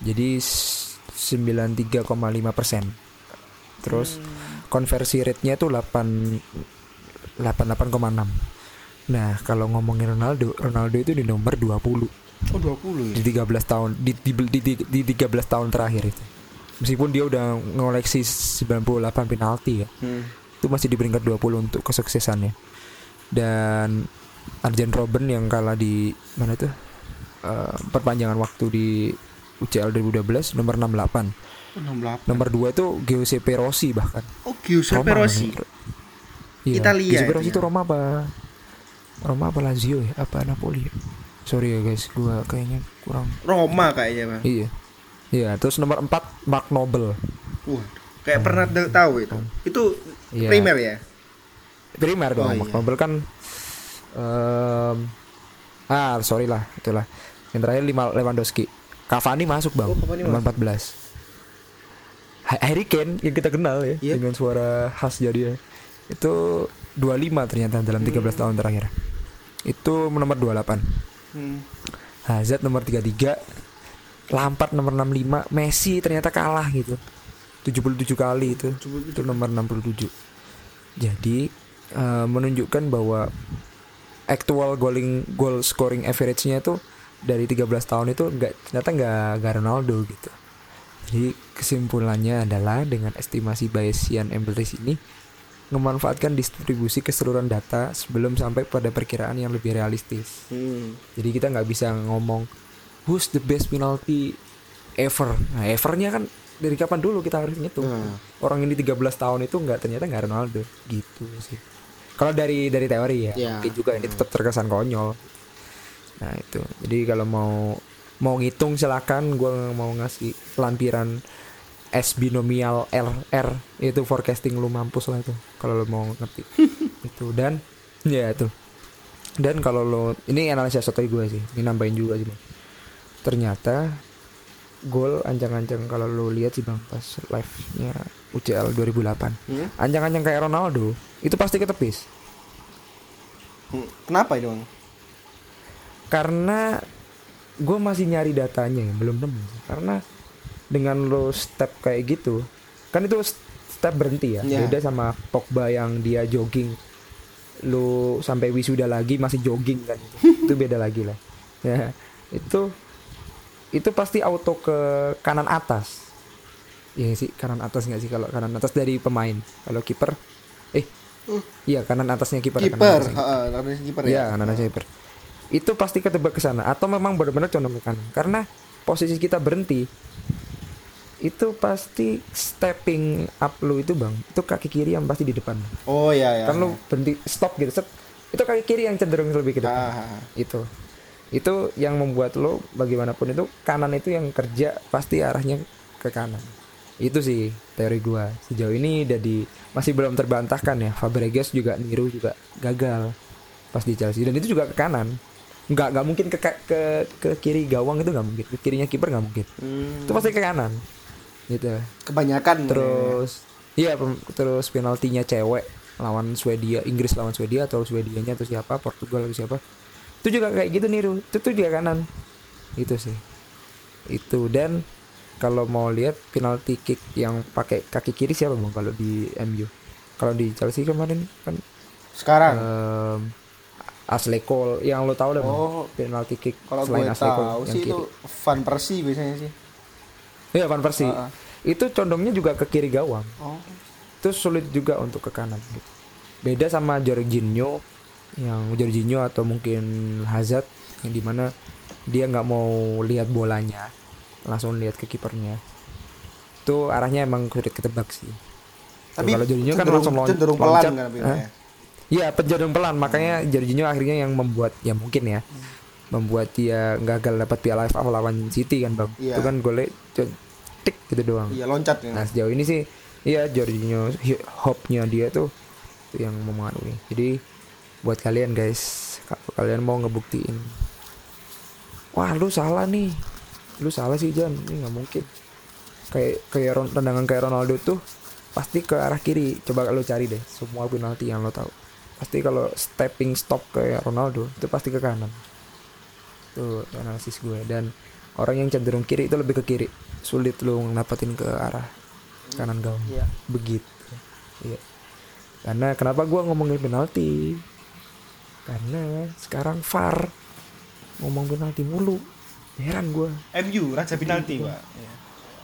jadi s- 93,5 persen. Terus Hmm. konversi rate-nya tuh 8 88,6 nah kalau ngomongin Ronaldo Ronaldo itu di nomor 20 Oh, 20 ya? di 13 tahun di, di, di, di, di 13 tahun terakhir itu. Meskipun dia udah ngoleksi 98 penalti ya. Hmm. itu masih di peringkat 20 untuk kesuksesannya. Dan Arjen Robben yang kalah di mana itu Eh, perpanjangan waktu di UCL 2012 nomor 68 Oh, 68. nomor 2 itu Giuseppe Rossi bahkan Oh, Giuseppe Roma Rossi. Iya, Italia Giuseppe itu Rossi ya? itu Roma apa Roma apa Lazio ya apa Napoli ya? sorry ya guys gua kayaknya kurang Roma kayaknya, Bang. Iya. Iya, terus nomor 4 Mark Noble. Wah, kayak pernah de- tahu itu. Itu Iya. primer ya? Primer dong, Oh, Mark iya. Noble kan em, ah, sorry lah, itulah. Yang terakhir lima Lewandowski. Cavani masuk, Bang. Oh, Cavani nomor masuk. 14. Ha- Harry Kane yang kita kenal ya Iya. dengan suara khas jadi itu 25 ternyata dalam 13 tahun terakhir. Itu nomor 28. Hmm. Hazard nomor 33 Lampard nomor 65 Messi ternyata kalah gitu 77 kali itu 77. itu nomor 67 Jadi eh, menunjukkan bahwa actual goaling goal scoring average-nya itu dari 13 tahun itu enggak ternyata enggak enggak Ronaldo gitu. Jadi kesimpulannya adalah dengan estimasi Bayesian Embellis ini memanfaatkan distribusi keseluruhan data sebelum sampai pada perkiraan yang lebih realistis. Hmm. Jadi kita nggak bisa ngomong who's the best penalty ever. Nah, evernya kan dari kapan dulu kita harus ngitung. Nah. Orang ini 13 tahun itu nggak ternyata nggak Ronaldo gitu sih. Kalau dari dari teori ya, Ya. mungkin juga ini tetap terkesan konyol. Nah, itu. Jadi kalau mau mau ngitung silakan gua mau ngasih lampiran S binomial RR itu forecasting lu mampus lah itu kalau lu mau ngerti. *laughs* itu dan ya itu. Dan kalau lo ini analisa sotoy gue sih, ini nambahin juga sih bang. Ternyata gol ancang-ancang kalau lo lihat sih bang pas live nya UCL 2008 Hmm? ancang-ancang kayak Ronaldo itu pasti ketepis Hmm. Kenapa itu bang? karena gue masih nyari datanya ya belum nemu karena dengan lo step kayak gitu kan itu step berhenti ya Iya. beda sama Pogba yang dia jogging lo sampai wisuda lagi masih jogging kan itu, *laughs* itu beda lagi lah ya itu itu pasti auto ke kanan atas ya sih? Kanan atas nggak sih kalau kanan atas dari pemain? Kalau kiper? Eh iya kanan atasnya kiper kanan Kiper, atasnya. Heeh, karena kiper ya. Iya, kanan sniper. Itu pasti ketebak ke sana. Atau memang benar-benar condong ke kanan. Karena posisi kita berhenti itu pasti stepping up lu itu bang. Itu kaki kiri yang pasti di depan. Oh iya ya. kan lu berhenti stop gitu set. Itu kaki kiri yang cenderung lebih ke depan. Ah, itu. Itu yang membuat lo bagaimanapun itu kanan itu yang kerja pasti arahnya ke kanan itu sih teori gua. Sejauh ini jadi masih belum terbantahkan ya. Fabregas juga niru juga gagal pas di Chelsea. Dan itu juga ke kanan. Nggak nggak mungkin ke, ke ke kiri gawang itu nggak mungkin. Ke kirinya kiper nggak mungkin. Hmm, itu pasti ke kanan. Gitu. Kebanyakan terus iya pem- terus penaltinya cewek lawan Swedia Inggris lawan Swedia atau Swedianya atau siapa Portugal atau siapa. Itu juga kayak gitu niru. Itu tuh juga kanan. Itu sih. Itu. Dan kalau mau lihat penalti kick yang pakai kaki kiri siapa bang kalau di MU kalau di Chelsea kemarin kan sekarang. em, Ashley Cole yang lo tahu lah Bang? Oh. penalti kick Kalau selain gue Ashley Cole tahu yang sih kiri. itu Van Persie biasanya sih. Iya Van Persie. Ah, ah. Itu condongnya juga ke kiri gawang. Oh. Itu sulit juga untuk ke kanan gitu. Beda sama Jorginho yang Jorginho atau mungkin Hazard yang di mana dia nggak mau lihat bolanya, langsung lihat ke kipernya. Itu arahnya emang sulit ketebak sih. Tapi kalau Jorginho kan cenderung- langsung lon- cenderung pelan loncat. kan pindahannya. Iya penjadung pelan makanya Jorginho akhirnya yang membuat ya mungkin ya membuat dia gagal dapat piala FA lawan City kan bang Iya. itu kan golnya cu- tik gitu doang Iya loncat ya. nah sejauh ini sih iya Jorginho hopnya dia tuh itu yang memengaruhi jadi buat kalian guys kalau kalian mau ngebuktiin wah lu salah nih lu salah sih Jan. Ini nggak mungkin. Kayak kayak tendangan kayak Ronaldo tuh pasti ke arah kiri. Coba lu cari deh semua penalti yang lo tahu. Pasti kalau stepping stop kayak Ronaldo itu pasti ke kanan. Tuh analisis gue. Dan orang yang cenderung kiri itu lebih ke kiri. Sulit lu ngedapetin ke arah kanan gawang Iya. begitu. Iya. Karena kenapa gua ngomongin penalti? Karena sekarang VAR ngomong penalti mulu heran gua. MU raja penalti pak.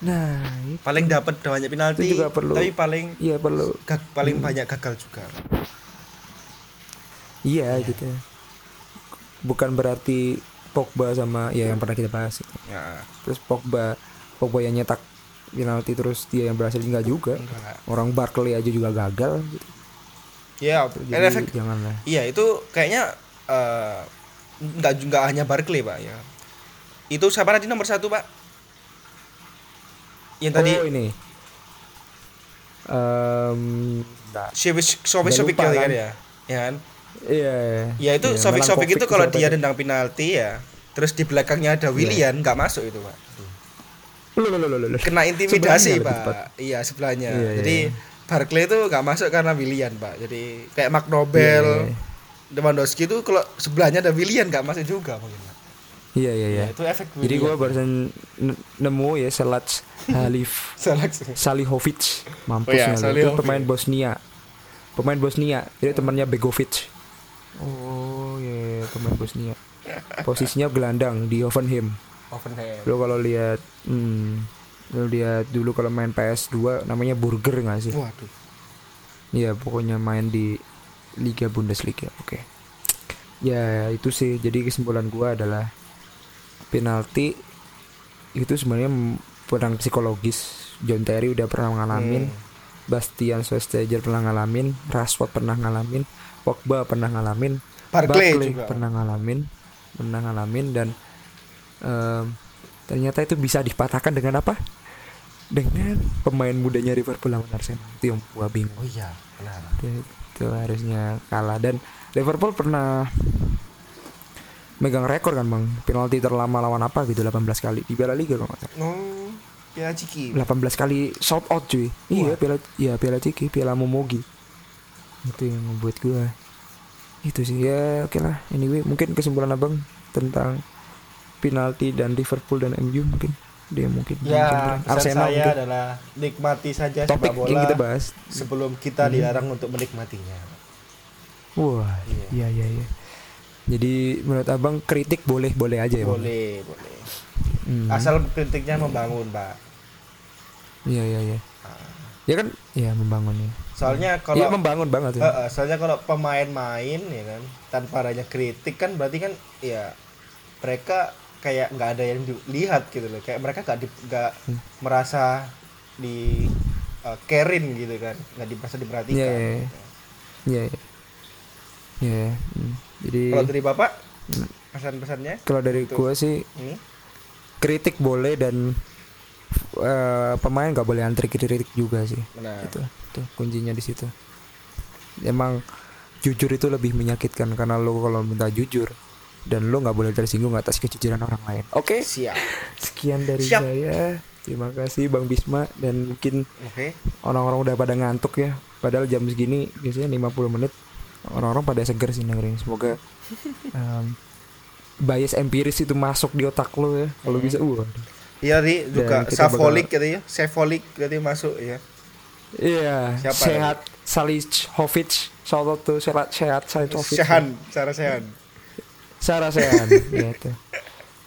Nah itu. Paling dapat banyak penalti Itu juga perlu. tapi paling iya perlu. gag- paling banyak gagal juga. Iya gitu. Bukan berarti Pogba sama ya yang pernah kita bahas. Itu. ya. Terus Pogba Pogba yang nyetak penalti terus dia yang berhasil enggak juga. Enggak. Orang Barkley aja juga gagal gitu. ya jadi efek janganlah. iya itu kayaknya eh, nggak nggak hanya Barkley pak ya itu siapa tadi nomor satu pak? Yang tadi oh ini. Sovic Sovic Udah Sovic lupa kali kan? ya ya kan? Iya. Ya itu Iya, Sovic Melankovic itu kalau dia tendang penalti ya terus di belakangnya ada Willian nggak masuk itu pak. Loh, loh, loh, loh, kena intimidasi Sebelahnya pak. iya sebelahnya. Iya, iya, jadi iya. Barkley itu nggak masuk karena Willian pak. Jadi kayak Mark Nobel Iya, iya, Lewandowski itu kalau sebelahnya ada Willian nggak masuk juga mungkin. Iya iya iya. Ya, itu efek jadi gua barusan nemu ya Selach Halif *laughs* Seleksi. Salihovic. Mampus Oh iya, ya, itu pemain Bosnia. Pemain Bosnia. Jadi temannya Begovic. Oh iya pemain Bosnia. *laughs* Posisinya gelandang di Hoffenheim. Hoffenheim. Lo kalau lihat hmm, lo lihat dulu kalau main PS2 namanya Burger nggak sih? Waduh. Iya pokoknya main di Liga Bundesliga oke. Ya itu sih. Jadi kesimpulan gua adalah penalti itu sebenarnya perang psikologis. John Terry udah pernah ngalamin Bastian Schweinsteiger pernah ngalamin Rashford pernah ngalamin Pogba pernah ngalamin Barclay Barkley juga. pernah ngalamin pernah ngalamin dan em, ternyata itu bisa dipatahkan dengan apa? Dengan pemain mudanya Liverpool lawan Arsenal itu yang gua bingung oh iya benar. Itu, itu harusnya kalah dan Liverpool pernah megang rekor kan bang. Penalti terlama lawan apa gitu 18 kali. Di Piala Liga kalau nggak oh ya Ciki. 18 kali shout out cuy. Iya Piala ya Piala Ciki Piala Momogi. Itu yang membuat gua. Itu sih ya oke lah. Anyway mungkin kesimpulan abang tentang penalti dan Liverpool dan MU mungkin. Dia mungkin ya mungkin Arsenal saya mungkin. adalah nikmati saja topik sepak bola yang kita bahas. sebelum kita dilarang untuk menikmatinya. Wah iya iya iya jadi menurut abang kritik boleh boleh aja ya Bang? boleh boleh Hmm. asal kritiknya membangun pak Iya iya iya. Ya kan, ya membangun ya. soalnya Iya kalau membangun banget ya. eh, soalnya kalau pemain main ya kan tanpa adanya kritik kan berarti kan ya mereka kayak nggak ada yang dilihat gitu loh kayak mereka nggak di- nggak Hmm. merasa di eh, carein gitu kan nggak merasa diperhatikan Iya, iya, iya. Iya iya. Iya. hmm. Jadi kalau dari bapak pesan-pesannya kalau dari Gitu. gua sih ini kritik boleh dan eh, pemain nggak boleh antri kritik juga sih. nah Itu, itu kuncinya di situ. Emang jujur itu lebih menyakitkan karena lo kalau minta jujur dan lo nggak boleh tersinggung atas kejujuran orang lain. Oke. siap Sekian dari Siap. saya. Terima kasih Bang Bisma dan mungkin orang-orang udah pada ngantuk ya. Padahal jam segini biasanya 50 menit orang-orang pada seger sih dengerin. Semoga em, bias empiris itu masuk di otak lo ya. Kalau bisa uh. iya tadi juga kita bakal- safolik gitu ya safolik berarti masuk ya Iya, Siapa sehat Salihovic. Shout out to sehat sehat Salihovic. sehan cara sehan Sarah Sehan *laughs* gitu.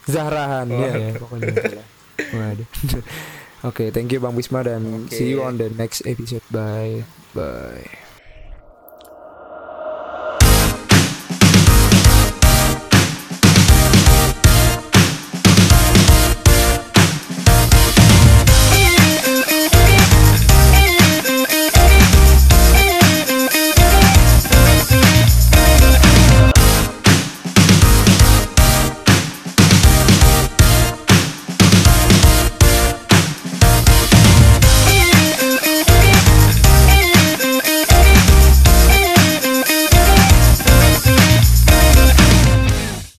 Zahrahan ya, ya pokoknya itulah. Waduh. *laughs* Oke, thank you Bang Bisma dan Oke. see you on the next episode. Bye. Bye.